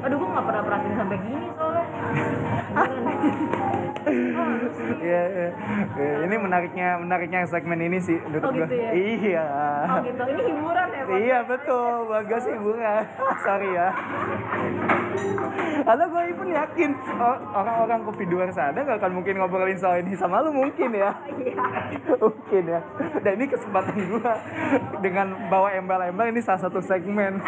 aduh gue nggak pernah perhatiin sampai gini soalnya Iya, iya. Ini menariknya menariknya segmen ini sih menurut Oh, gitu ya? Iya. oh gitu ini hiburan ya? Iya betul, bagus hiburan. Sorry ya. Karena gue pun yakin orang-orang kopi di luar sana gak akan mungkin ngobrolin soal ini sama lu mungkin ya. iya mungkin ya. Dan ini kesempatan gue dengan bawa embel-embel ini salah satu segmen.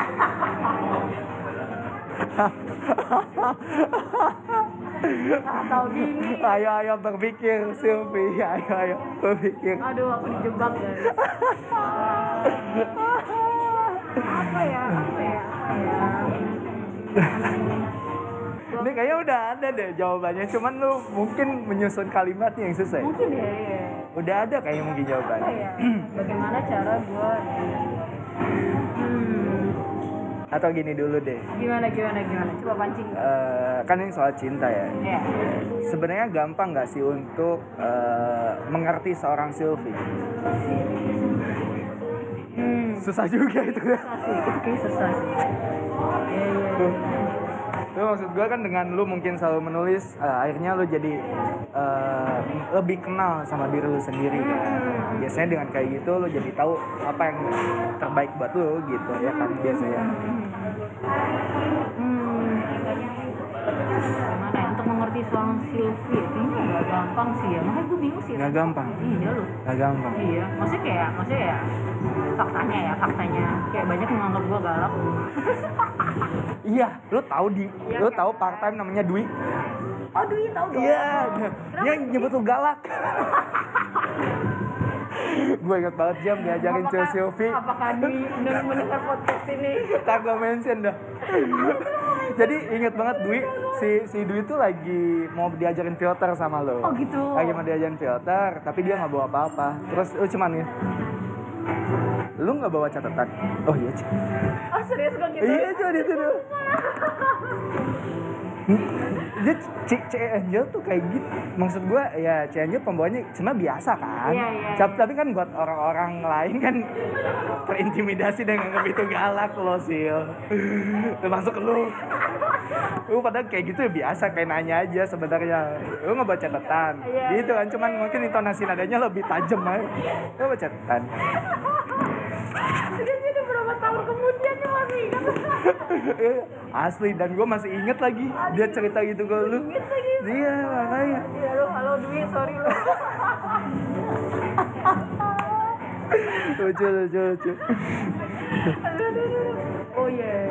Tahu gini ayo ayo berpikir Sylvie, ayo ayo berpikir. aduh aku dijebak guys apa ya apa ya ya Ini kayaknya udah ada deh jawabannya, cuman lu mungkin menyusun kalimatnya yang sesuai. mungkin ya, ya. Udah ada kayaknya mungkin apa jawabannya. ya bagaimana cara gue Atau gini dulu deh, gimana gimana gimana coba pancing Eh, kan ini soal cinta ya. ya Sebenarnya gampang nggak sih untuk eh, mengerti seorang Sylvie? hmm Susah juga itu ya. susah sih itu kayak susah sih ya ya ya. Lu maksud gue kan dengan lu mungkin selalu menulis, eh, akhirnya lu jadi eh, lebih kenal sama diri lu sendiri kan. Biasanya dengan kayak gitu lu jadi tahu apa yang terbaik buat lu gitu ya kan biasanya. Hmm, ya seorang Sylvie itu nggak gampang sih ya makanya gue bingung sih Nggak gampang, iya loh nggak gampang. iya maksudnya kayak maksudnya ya faktanya ya faktanya kayak banyak yang menganggap gue galak *laughs* Iya, lu tahu di, Iya, lu kan? tahu part time namanya Dwi. oh Dwi tau dong Iya, dia nyebut lu galak. *laughs* gue inget banget jam diajarin Cil Sylvie. apakah men- mendengar podcast ini Tak gue mention dah. Jadi inget banget Dwi, si si Dwi itu lagi mau diajarin filter sama lo. Oh, gitu. Lagi mau diajarin filter, tapi dia nggak bawa apa-apa. Terus lu cuman nih, lu nggak bawa catatan? Oh iya, oh serius gue gitu Iya cuy itu tuh. *laughs* Dia C, C Angel tuh kayak gitu. Maksud gua ya C Angel pembawanya cuma biasa kan. Iya, iya, Tapi, tapi kan buat orang-orang lain kan terintimidasi dengan begitu galak lo sil. Termasuk lu. Lu padahal kayak gitu ya biasa kayak nanya aja sebenarnya. Lu nggak baca catatan. Iya, gitu kan cuman mungkin intonasi nadanya lebih tajam aja. Lu baca catatan. Tahun kemudian nih *laughs* masih ingat asli dan gue masih inget lagi dia cerita gitu ke lu iya makanya Iya lo, halo Dwi, sorry lo. *laughs* lucu lucu lucu Oh iya.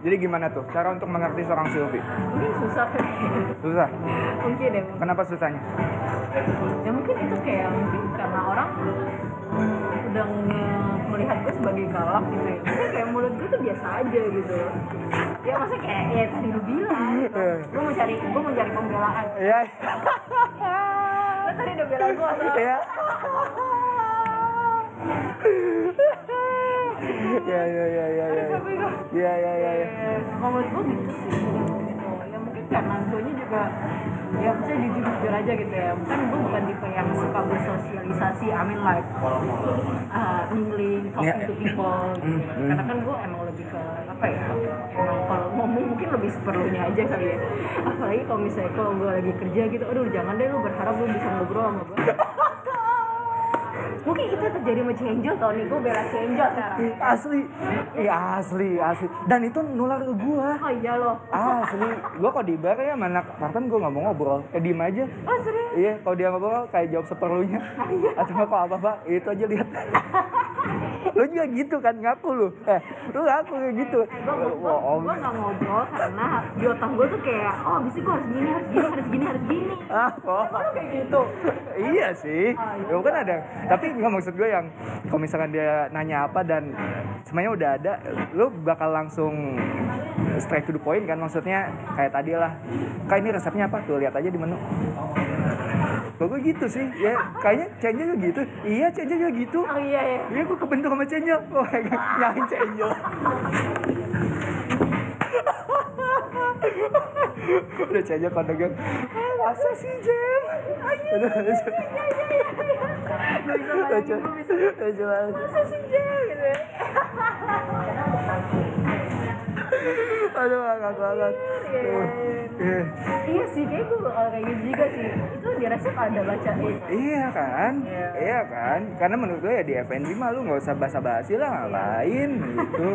Jadi gimana tuh cara untuk mengerti seorang Sylvie? mungkin susah kan Susah. mungkin ya Kenapa susahnya? ya mungkin itu kayak mungkin karena orang udah melihat gue sebagai galak gitu ya Mungkin kayak mulut gue tuh biasa aja gitu ya maksudnya kayak ya tadi lu bilang gitu. gue mau cari gue mau cari pembelaan Iya. lo tadi udah bela gue atau Iya. Ya ya ya ya ya. Ya ya ya ya. menurut gue gitu sih gitu. ya mungkin karena gue juga ya bisa jujur jujur aja gitu ya kan gue bukan tipe bersosialisasi I mean like uh, mingling talking Ya. to people gitu. Hmm. karena kan gue emang lebih ke apa ya emang kalau ngomong mungkin lebih seperlunya aja kali ya apalagi kalau misalnya kalau gue lagi kerja gitu aduh jangan deh lu berharap lu bisa ngobrol sama gue *laughs* mungkin itu terjadi sama Chenjo tau nih gue bela Chenjo sekarang Asli. Iya asli asli. Dan itu nular ke gua. oh iya loh Asli. Gua kok di bar ya mana Martin gua nggak mau ngobrol. Kayak diem aja. oh serius Iya, kalau dia ngobrol kayak jawab seperlunya. Atau nggak kok apa-apa, itu aja lihat. *laughs* lu juga gitu kan ngaku lu. Eh, lu ngaku kayak gitu. gue Bohong. gue nggak ngobrol karena di otak gue tuh kayak oh itu gue harus gini harus gini harus gini harus gini Ah, oh. Lu kayak gitu iya sih. Iya. Ya kan ada. Tapi nggak maksud gue yang kalau misalkan dia nanya apa dan semuanya udah ada, lu bakal langsung straight to the point kan maksudnya kayak tadi lah. Kak ini resepnya apa? Tuh lihat aja di menu. Kok gue gitu sih? Ya kayaknya Cenja juga gitu. Iya Cenja juga gitu. oh iya ya Iya gue kebentuk sama Cenja. Wah nyalain Cenja. Udah Cenja kalau dagang. "Ah, Masa sih Jem? Bisa bisa Lucu banget. masa sih Jel gitu ya *laughs* Aduh, ngakak banget. Iya. iya sih kayak gue kayak gitu juga sih itu di resep ada baca Iya kan, Iya. iya kan, karena menurut gue ya di FNB mah lu nggak usah basa-basi lah ngapain gitu.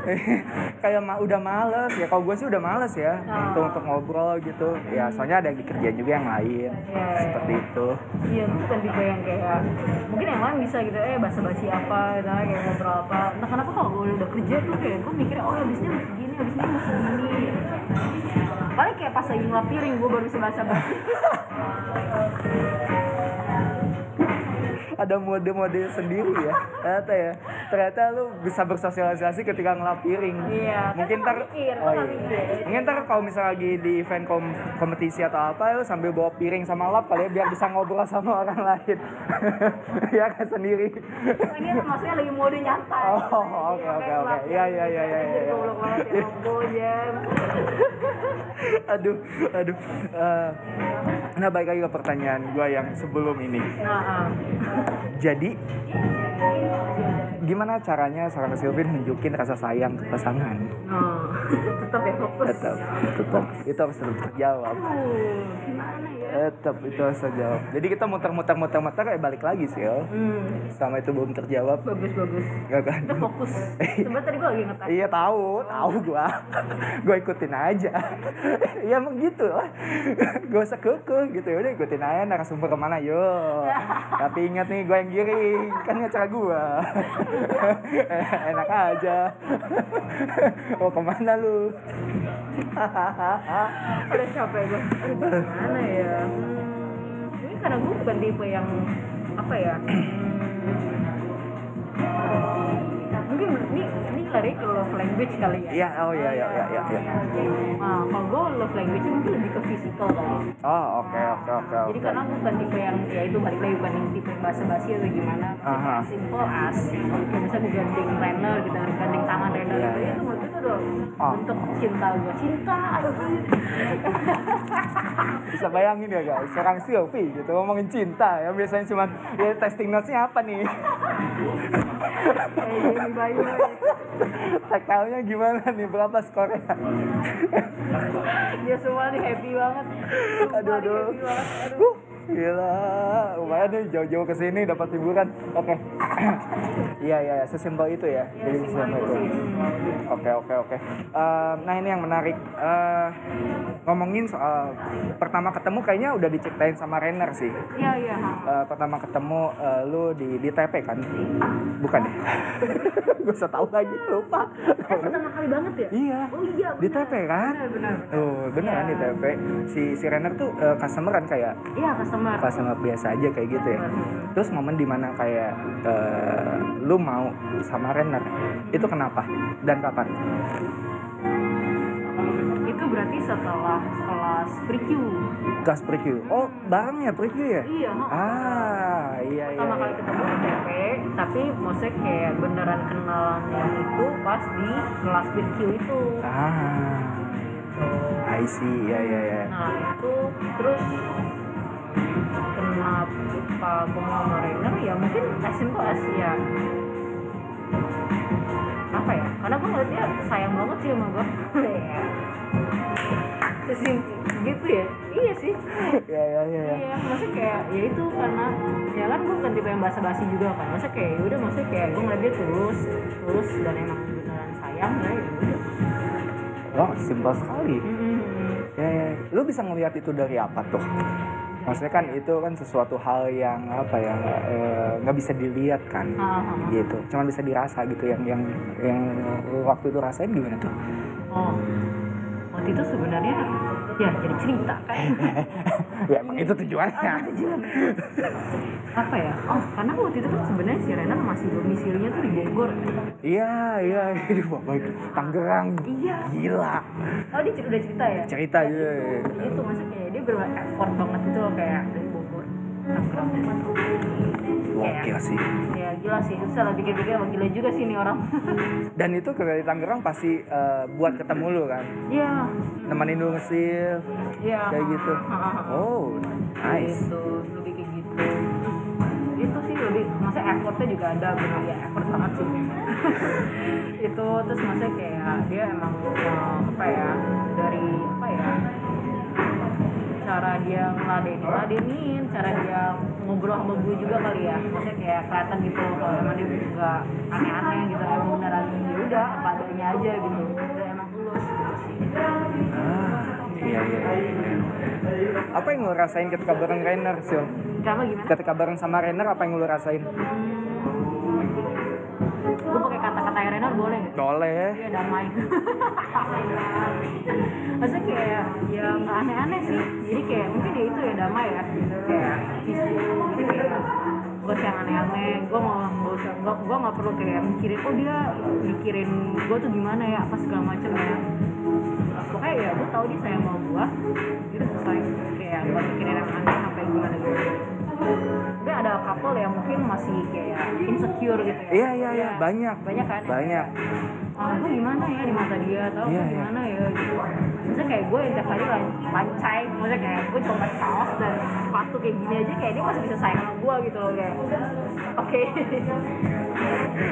*laughs* Kayak ma udah males ya, kalau gue sih udah males ya Ah. untuk untuk ngobrol gitu. Ya soalnya ada kerjaan juga yang lain, Iya. seperti itu. iya gue bukan tipe yang kayak mungkin yang lain bisa gitu eh basa basi apa gitu kayak ngobrol apa entah kenapa kalau gue udah kerja tuh kayak gue mikirnya oh habisnya mesti gini habisnya mesti gini paling kayak pas lagi ngelap piring gue baru bisa basa basi *laughs* Ada mode-mode sendiri ya, ternyata ya. Ternyata lu bisa bersosialisasi ketika ngelap piring. Iya, kan Mungkin ntar, mikir, oh iya. mikir. Mungkin ntar kalau misalnya lagi di event kom- kompetisi atau apa, lu sambil bawa piring sama lap kali ya biar bisa ngobrol sama orang lain. *laughs* ya kan sendiri. ini maksudnya lagi mode nyantai Oh, oke, oke, oke. Iya, iya, iya, iya, iya. ya *laughs* *laughs* aduh, aduh. Eh, nah, baik lagi ke pertanyaan gue yang sebelum ini. nah ah. Jadi, gimana caranya seorang Sylvie nunjukin rasa sayang ke pasangan? nah *laughs* tetap ya fokus Tetap, tetap. Itu harus tetap terjawab. Ya Tetap itu harus terjawab. Jadi kita muter-muter muter-muter kayak balik lagi sih, ya. hmm Sama itu belum terjawab, bagus bagus Gak kan? kita fokus *laughs* sebenarnya tadi gue lagi ngetes Iya tahu, tahu gua. *laughs* gua ikutin aja. *laughs* Iya emang gitu lah. Gak usah kekeh gitu ya udah ikutin aja narasumber ke mana yo. Tapi ingat nih gua yang giring, kan acara gua. Enak aja. oh ke mana lu? udah capek gue gimana ya ini karena gue bukan tipe yang apa ya *clears throat* mungkin ini lari ke love language kali ya Iya, oh iya iya iya iya. iya. nah kalau gue love language mungkin lebih ke physical kali Oh oke oke oke jadi oke. karena gue bukan tipe yang ya itu balik lagi bukan yang tipe yang basa-basi atau gimana Aha. simple as kayak misalnya gue gandeng trainer gitu gandeng tangan trainer Iya, gitu iya. itu menurut tuh udah Oh. bentuk cinta gue cinta *laughs* Bisa bayangin ya guys, seorang Sylvie gitu ngomongin cinta ya biasanya cuma ya testing notes-nya apa nih? *laughs* kayak Jamie Bayu tahunya gimana nih berapa skornya? dia semua nih happy banget aduh aduh. happy banget aduh Uh, gila, lumayan nih jauh-jauh ke sini dapat hiburan. Oke. *coughs* Iya iya iya, sesimpel itu ya. ya Jadi simpel sesimpel itu Oke oke oke. Nah ini yang menarik. Eh, ngomongin soal pertama ketemu kayaknya udah diceritain sama Renner sih. iya iya Eh, pertama ketemu eh, lu di di TP kan? Bukan ya? *laughs* gue usah tahu lagi lupa. Kan pertama kali banget ya? Iya. Oh iya di. TP kan? Benar benar. Oh kan di Iya. TP si si Renner tuh eh, customer kan kayak iya customer. customer biasa aja kayak gitu ya. Terus momen di mana kayak eh, lu mau sama Renner itu kenapa? Dan kapan itu berarti setelah kelas pre-Q gas pre oh barengnya pre ya? Iya ah iya iya, pertama kali iya. ketemu di TP tapi maksudnya kayak beneran kenalannya itu pas di kelas pre-Q itu. Ah. I see iya iya iya. Nah itu terus kenapa gue sama Rainer ya mungkin Asin tuh Asia apa ya? Karena gue ngeliat dia sayang banget sih sama gue *laughs* Sesimpel gitu ya? Iya sih. Iya *laughs* iya iya. Iya. iya maksudnya kayak ya itu karena ya kan gue kan tipe yang basa-basi juga kan. Maksudnya kayak ya udah maksudnya kayak gue ngeliat dia tulus tulus dan emang beneran sayang ya ya udah. Oh simpel sekali. Mm-mm. ya, ya. lu bisa ngelihat itu dari apa tuh? Maksudnya kan itu kan sesuatu hal yang apa ya nggak, nggak bisa dilihat kan? Ah. gitu. Cuman bisa dirasa gitu yang yang yang waktu itu rasain gimana tuh? Oh, itu sebenarnya ya jadi cerita kan. ya emang itu tujuannya Apa ya? Oh, karena waktu itu kan sebenarnya si Rena masih domisilinya tuh di Bogor. iya iya ini bapak itu Tangerang Iya. gila Oh, dia udah cerita ya? cerita aja Itu masa kayak dia ber effort banget itu loh kayak dari Bogor. Tangerang. Gokil sih Ya gila sih, itu salah pikir-pikir emang gila juga sih ini orang. *laughs* dan itu ke dari Tangerang pasti eh, buat ketemu lu kan Iya. nemenin lu ngesil Iya. kayak gitu *laughs* oh nice Itu lebih kayak gitu. Itu sih lebih, maksudnya effortnya juga ada benar ya effort banget sih. *laughs* itu terus maksudnya kayak dia emang eh, apa ya dari apa ya cara dia ngeladenin ngeladenin cara dia ngobrol sama gue juga kali ya maksudnya kayak kelihatan gitu kalau emang dia nggak aneh-aneh gitu emang beneran ya udah apa adanya aja gitu udah emang tulus gitu sih Ah, iya iya. iya. Apa yang lo rasain ketika bareng Rainer, Sil? Kenapa gimana? Ketika bareng sama Rainer, apa yang lo rasain? Gue pakai kata-kata Renner boleh nggak? Boleh. Iya damai. *laughs* Maksudnya kayak ya nggak aneh-aneh sih. Jadi kayak mungkin ya itu ya damai ya. Kayak peaceful. Jadi kayak gue yang aneh-aneh. Gue mau nggak usah gue gue nggak perlu kayak mikirin oh dia mikirin gue tuh gimana ya apa segala macam ya. Pokoknya ya gue tahu dia sayang sama gue. Itu selesai. Kayak gue mikirin yang aneh yang gimana gitu. Tapi ada couple yang mungkin masih kayak insecure gitu ya. Iya iya iya, banyak. Banyak kan? Banyak. ah gue gimana ya di mata dia atau Iya, gue iya. gimana ya gitu maksudnya kayak gue yang tiap hari lan- lancai maksudnya kayak gue cuma pakai kaos dan sepatu kayak gini aja kayak dia masih bisa sayang sama gue gitu loh kayak oke *laughs*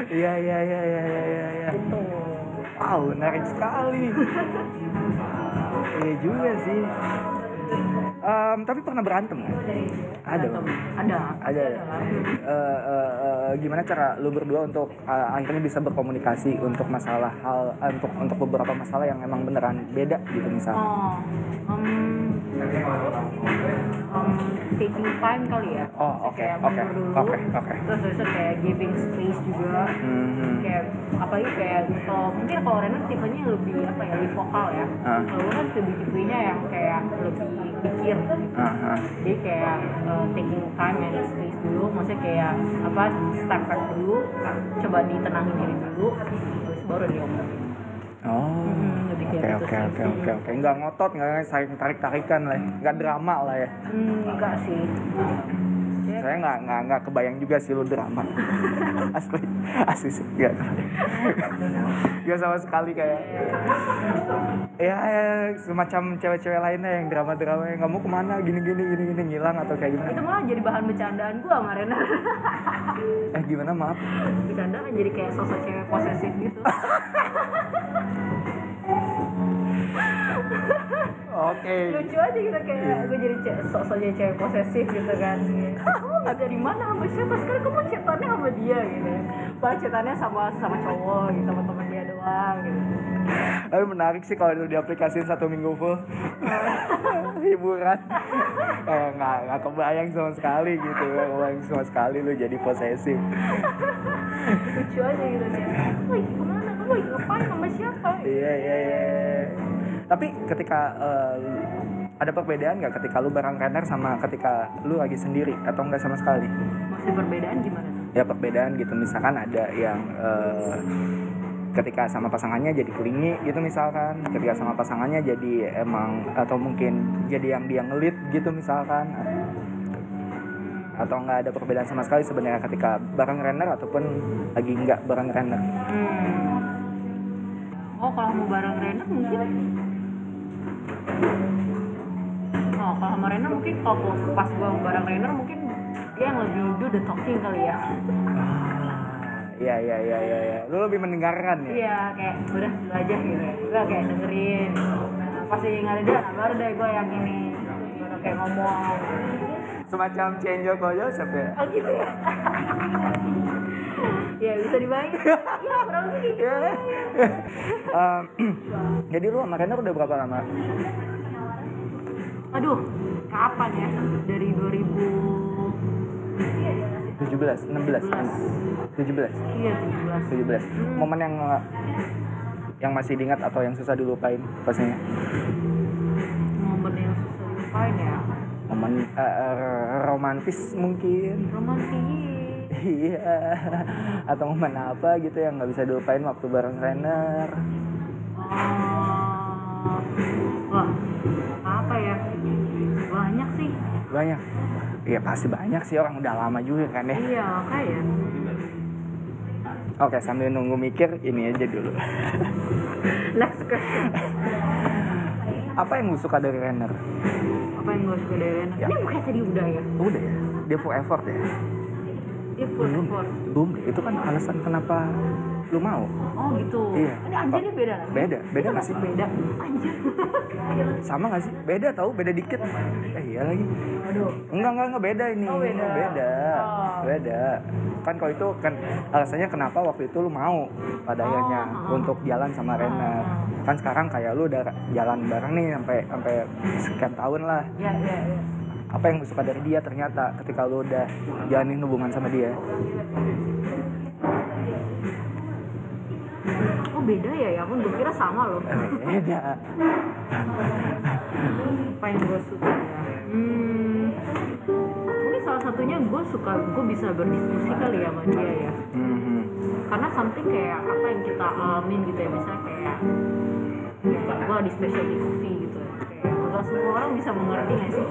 Iya iya iya iya iya iya. iya. gitu Wow, menarik sekali. *laughs* Iya juga sih. Em, tapi pernah berantem nggak? Ada. Ada Ada. Eh, eh, eh, gimana cara lu berdua untuk eh, akhirnya bisa berkomunikasi untuk masalah hal eh, untuk untuk beberapa masalah yang emang beneran beda gitu misalnya. oh um, um, taking time kali ya Oh, oke, oke, oke, oke. terus terus kayak giving space juga Mhm. kayak apalagi kayak kalau mungkin kalau Renat tipenya lebih apa ya lebih vokal ya Ah. kalau kan lebih tipenya yang kayak lebih pikir Aha. jadi kayak uh, taking time and space dulu maksudnya kayak apa step back dulu coba ditenangin diri dulu terus baru diomong Oh. Hmm, lebih Oke gitu oke sih. oke oke oke. Enggak ngotot, enggak saling tarik-tarikan lah. ya. Enggak drama lah ya. hmm, enggak sih Saya nggak nggak nggak kebayang juga sih lu drama. *laughs* Asli asli sih. Enggak. Enggak *laughs* sama sekali kayak ya, ya semacam cewek-cewek lainnya yang drama-drama yang kamu ke mana gini gini gini gini ngilang atau kayak gimana itu malah jadi bahan bercandaan gue sama Rena *laughs* eh gimana maaf bercandaan jadi kayak sosok cewek posesif gitu oke. Lucu aja gitu kayak gue jadi ce- sosok jadi cewek posesif gitu kan. Kamu nggak dari mana sama siapa? Sekarang kamu chatannya sama dia gitu ya. Padahal chatannya sama sama cowok gitu sama teman dia doang gitu. Tapi menarik sih kalau itu diaplikasiin satu minggu full. *laughs* Hiburan. Eh, nggak nggak kebayang sama sekali gitu nggak kebayang sama sekali lu jadi posesif. Lucu aja gitu dia kamu lagi ke mana? Kamu lagi ngapain sama siapa? Iya iya iya tapi ketika eh, ada perbedaan nggak ketika lu bareng renner sama ketika lu lagi sendiri? Atau enggak sama sekali? Masih perbedaan gimana tuh? Ya perbedaan gitu. Misalkan ada yang eh, ketika sama pasangannya jadi kelingi gitu misalkan. Ketika sama pasangannya jadi emang atau mungkin jadi yang dia ngelit gitu misalkan. Atau enggak ada perbedaan sama sekali sebenarnya ketika bareng runner ataupun lagi enggak bareng runner Hmm. Oh kalau mau bareng Rena mungkin Oh kalau sama Rena mungkin kalau pas gua bareng Rena mungkin dia yang lebih do the talking kali ya Iya iya iya iya iya. Lu lebih mendengarkan ya? Iya kayak udah lu aja gitu Udah kayak dengerin nah, Pasti nggak ada dia baru deh gue yang ini Baru kayak ngomong Semacam change of Joseph ya? Oh gitu ya *laughs* Ya bisa dibayangin *laughs* Iya kurang lebih gitu Iya. *clears throat* Jadi lu sama Renner udah berapa lama? Aduh kapan ya Dari 2000 17, 16, 17. Iya 17 17. Momen yang yang masih diingat atau yang susah dilupain pastinya. momen yang susah dilupain ya Momen eh, romantis mungkin. romantis Iya. atau momen apa gitu yang nggak bisa dilupain waktu bareng Renner. Oh, wah apa ya banyak sih Banyak. Iya pasti banyak sih orang udah lama juga kan ya. iya kayak Oke sambil nunggu mikir ini aja dulu. next question apa yang lu suka dari Renner? apa yang gue suka dari Rena Ya. ini bukan tadi udah ya Udah ya. Dia full effort ya. Dia full Belum. effort Belum. Itu kan alasan kenapa lu mau. oh gitu Iya. ini anjirnya beda lagi Beda. Beda nggak sih? beda anjir *laughs* Sama gak sih? Beda tahu, beda dikit. Eh iya lagi. aduh Enggak, enggak, enggak beda ini. Oh, beda. Beda. Oh. Beda. Kan kalau itu kan alasannya kenapa waktu itu lu mau pada akhirnya oh. untuk jalan sama Renner. Kan sekarang kayak lu udah jalan bareng nih sampai sampai sekian tahun lah. ya ya ya Apa yang lu suka dari dia ternyata ketika lu udah jalanin hubungan sama dia? oh beda ya ya ampun gue kira sama loh *laughs* Beda. apa yang gue suka ya hmm, mungkin salah satunya gue suka gue bisa berdiskusi kali ya sama dia ya Mhm. karena something kayak apa yang kita alamin gitu ya misalnya kayak ya, gue di specialty coffee ya gak semua orang bisa mengerti gak sih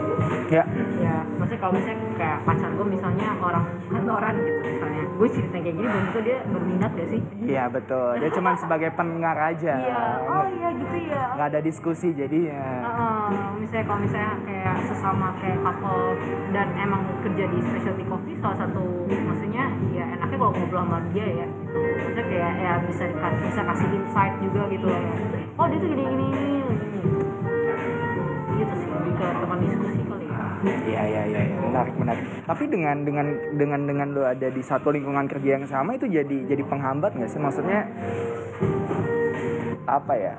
Ya. ya maksudnya kalau misalnya kayak pacar gue misalnya orang kantoran gitu misalnya gue cerita kayak gini belum tentu dia berminat gak sih Iya betul. Dia cuma *laughs* sebagai pendengar aja. iya oh iya gitu ya Nggak ada diskusi jadinya. Heeh, misalnya kalau misalnya kayak sesama kayak couple dan emang kerja di specialty coffee salah satu maksudnya ya enaknya kalau ngobrol sama dia ya maksudnya kayak ya bisa dikasih bisa kasih insight juga gitu loh oh dia tuh gini gini gini gitu sih lebih ke teman diskusi kali ya Iya iya iya iya. menarik menarik. Tapi dengan dengan dengan dengan lo ada di satu lingkungan kerja yang sama itu jadi jadi penghambat nggak sih? Maksudnya apa ya?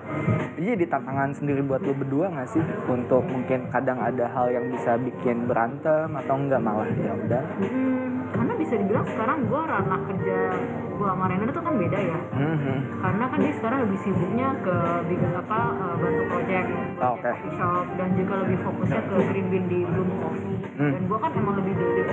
Jadi tantangan sendiri buat lo berdua nggak sih? Untuk mungkin kadang ada hal yang bisa bikin berantem atau enggak malah ya udah. hmm, bisa dibilang sekarang gue ranah kerja gue sama Rena itu kan beda ya Mhm. karena kan dia sekarang lebih sibuknya ke bikin apa eh, bantu project, project Oh, coffee shop dan juga lebih fokusnya ke green bean di Bloom Coffee Hmm. dan gua kan emang lebih di, di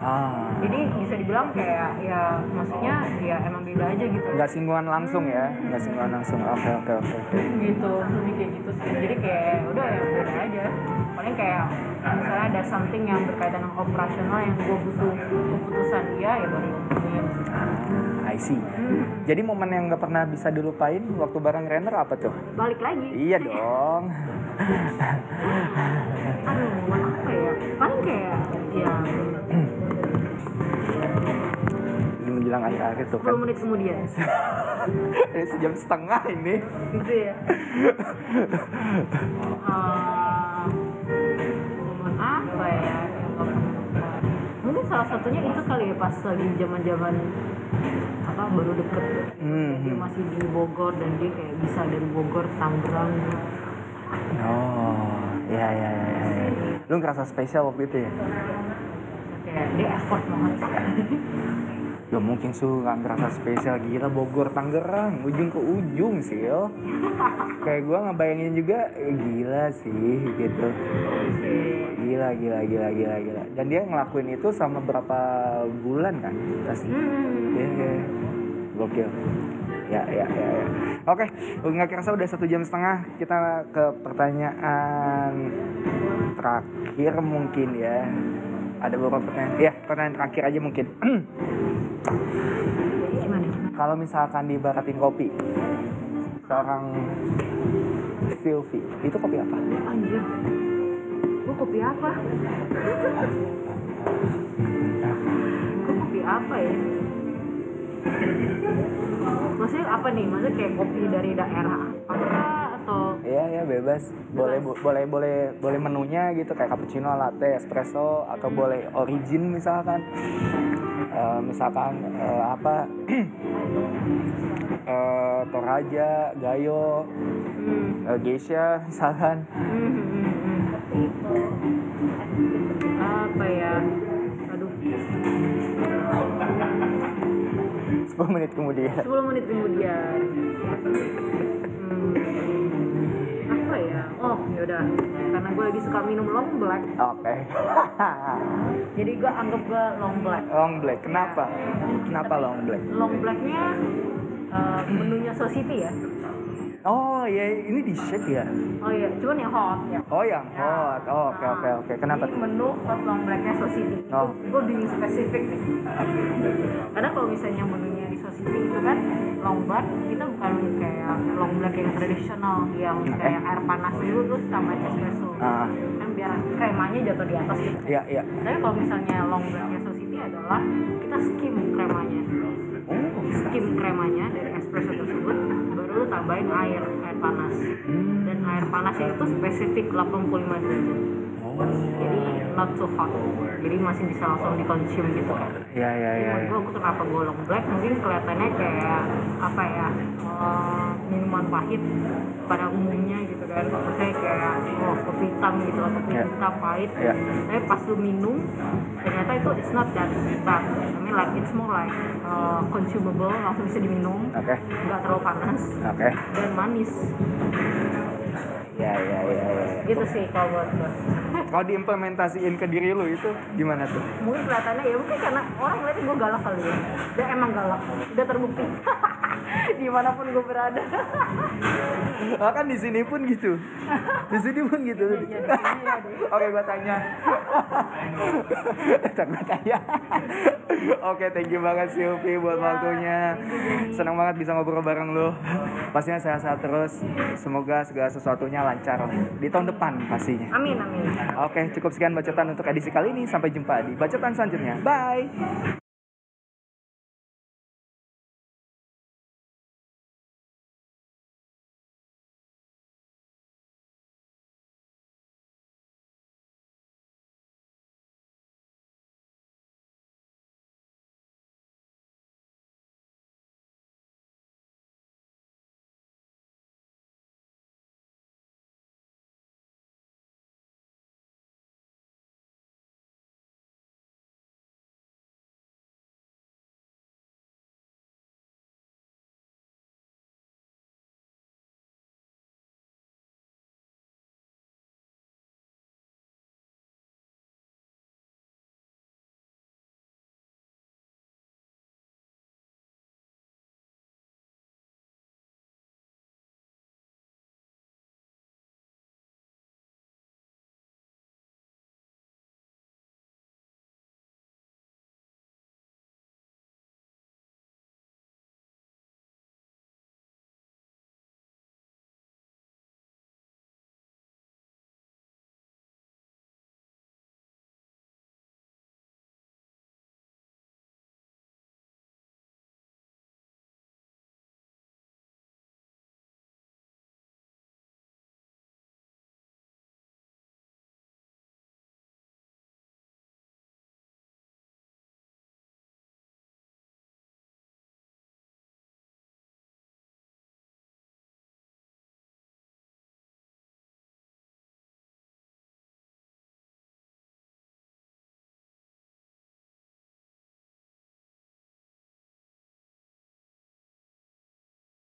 Ah. jadi bisa dibilang kayak ya maksudnya ya emang beda aja gitu Nggak singgungan langsung ya? Nggak singgungan langsung. Oke oke oke. oke. gitu lebih kayak gitu sih jadi kayak udah ya beda aja paling kayak misalnya ada something yang berkaitan dengan operasional yang gue butuh keputusan dia ya baru ngomongin Ah, I see. Jadi momen yang nggak pernah bisa dilupain waktu bareng Renner apa tuh? balik lagi Iya dong. *laughs* aduh momen apa ya paling kayak Ini menjelang akhir itu kan. 10 menit kemudian *laughs* Ini sejam setengah ini. gitu ya *laughs* Ah, momen apa ya mungkin salah satunya itu kali ya pas lagi zaman zaman apa baru deket Hmm. dia masih di Bogor dan dia kayak bisa dari Bogor Tangerang Oh, Iya iya iya. Ya. Lu ngerasa spesial waktu itu ya? kayak dia effort banget *laughs* ya mungkin su nggak ngerasa spesial. Gila Bogor Tangerang. Ujung ke ujung sih kayak gue ngebayangin juga eh, gila sih gitu. Gila gila gila gila gila. Dan dia ngelakuin itu sama berapa bulan kan? Pasti hmm. yeah, yeah. gokil. Ya ya ya, ya. oke nggak kerasa udah satu jam setengah. Kita ke pertanyaan terakhir mungkin ya ada beberapa pertanyaan. Ya pertanyaan terakhir aja mungkin. Kalau misalkan dibaratin kopi seorang Sylvie itu kopi apa? Anjir. Gua kopi apa? Gua kopi apa ya? Maksudnya apa nih? Maksudnya kayak kopi dari daerah apa atau iya iya bebas. Boleh bo boleh boleh boleh menunya gitu kayak cappuccino latte espresso atau boleh origin misalkan. Uh, misalkan uh, apa? Uh, *clears throat* toraja gayo hmm. uh, geisha misalkan. Hmm, hmm, hmm. apa ya? Aduh. 10 menit kemudian. 10 menit kemudian. Hmm, apa ya? Oh yaudah. Karena gue lagi suka minum long black. Oke. Okay. *laughs* jadi gue anggap gue long black. Long black. Kenapa? Kenapa long black? long blacknya uh, menunya society ya Oh iya, ini di shake ya? Oh iya, cuman yang hot ya. Oh yang ya. hot. Oh, oke oke nah, oke. Kenapa tuh? menu hot long blacknya Society. Oh. Gue bingung spesifik nih. Karena kalau misalnya menunya di Society itu kan long black itu bukan kayak long black yang tradisional yang kayak air panas dulu terus tambah espresso. Uh. Kan biar kremanya jatuh di atas gitu. Iya iya. Tapi kalau misalnya long blacknya Society adalah kita skim kremanya. Skim kremanya dari espresso tersebut baru lu tambahin air air panas. Dan air panasnya itu spesifik 85 derajat. Jadi not too hot. Jadi masih bisa langsung dikonsum gitu kan. Ya ya ya, ya. gue kenapa golong black? Mungkin kelihatannya kayak apa ya uh, minuman pahit pada umumnya gitu kan. Maksudnya kayak oh kopi hitam gitu atau kopi yeah. hitam pahit. Yeah. tapi pas lu minum ternyata itu it's not that bad. I mean like it's more like uh, consumable langsung bisa diminum. Okay. nggak terlalu panas. Okay. dan manis. Ya ya ya, ya. gitu sih kalau buat gue kalau diimplementasiin ke diri lu itu gimana tuh? Mungkin kelihatannya ya mungkin karena orang ngeliatnya gue galak kali ya. Dia emang galak. Udah terbukti *laughs* *laughs* di mana pun gue berada. *laughs* Oh, kan di sini pun gitu. Di sini pun gitu. Iya, iya, iya, *laughs* oke gue tanya. Gue tanya. Oke thank you banget Silvi buat ya, waktunya senang banget bisa ngobrol bareng lo pastinya sehat-sehat terus. Semoga segala sesuatunya lancar di tahun depan pastinya. Amin amin. Oke cukup sekian bacotan untuk edisi kali ini. Sampai jumpa di bacotan selanjutnya. Bye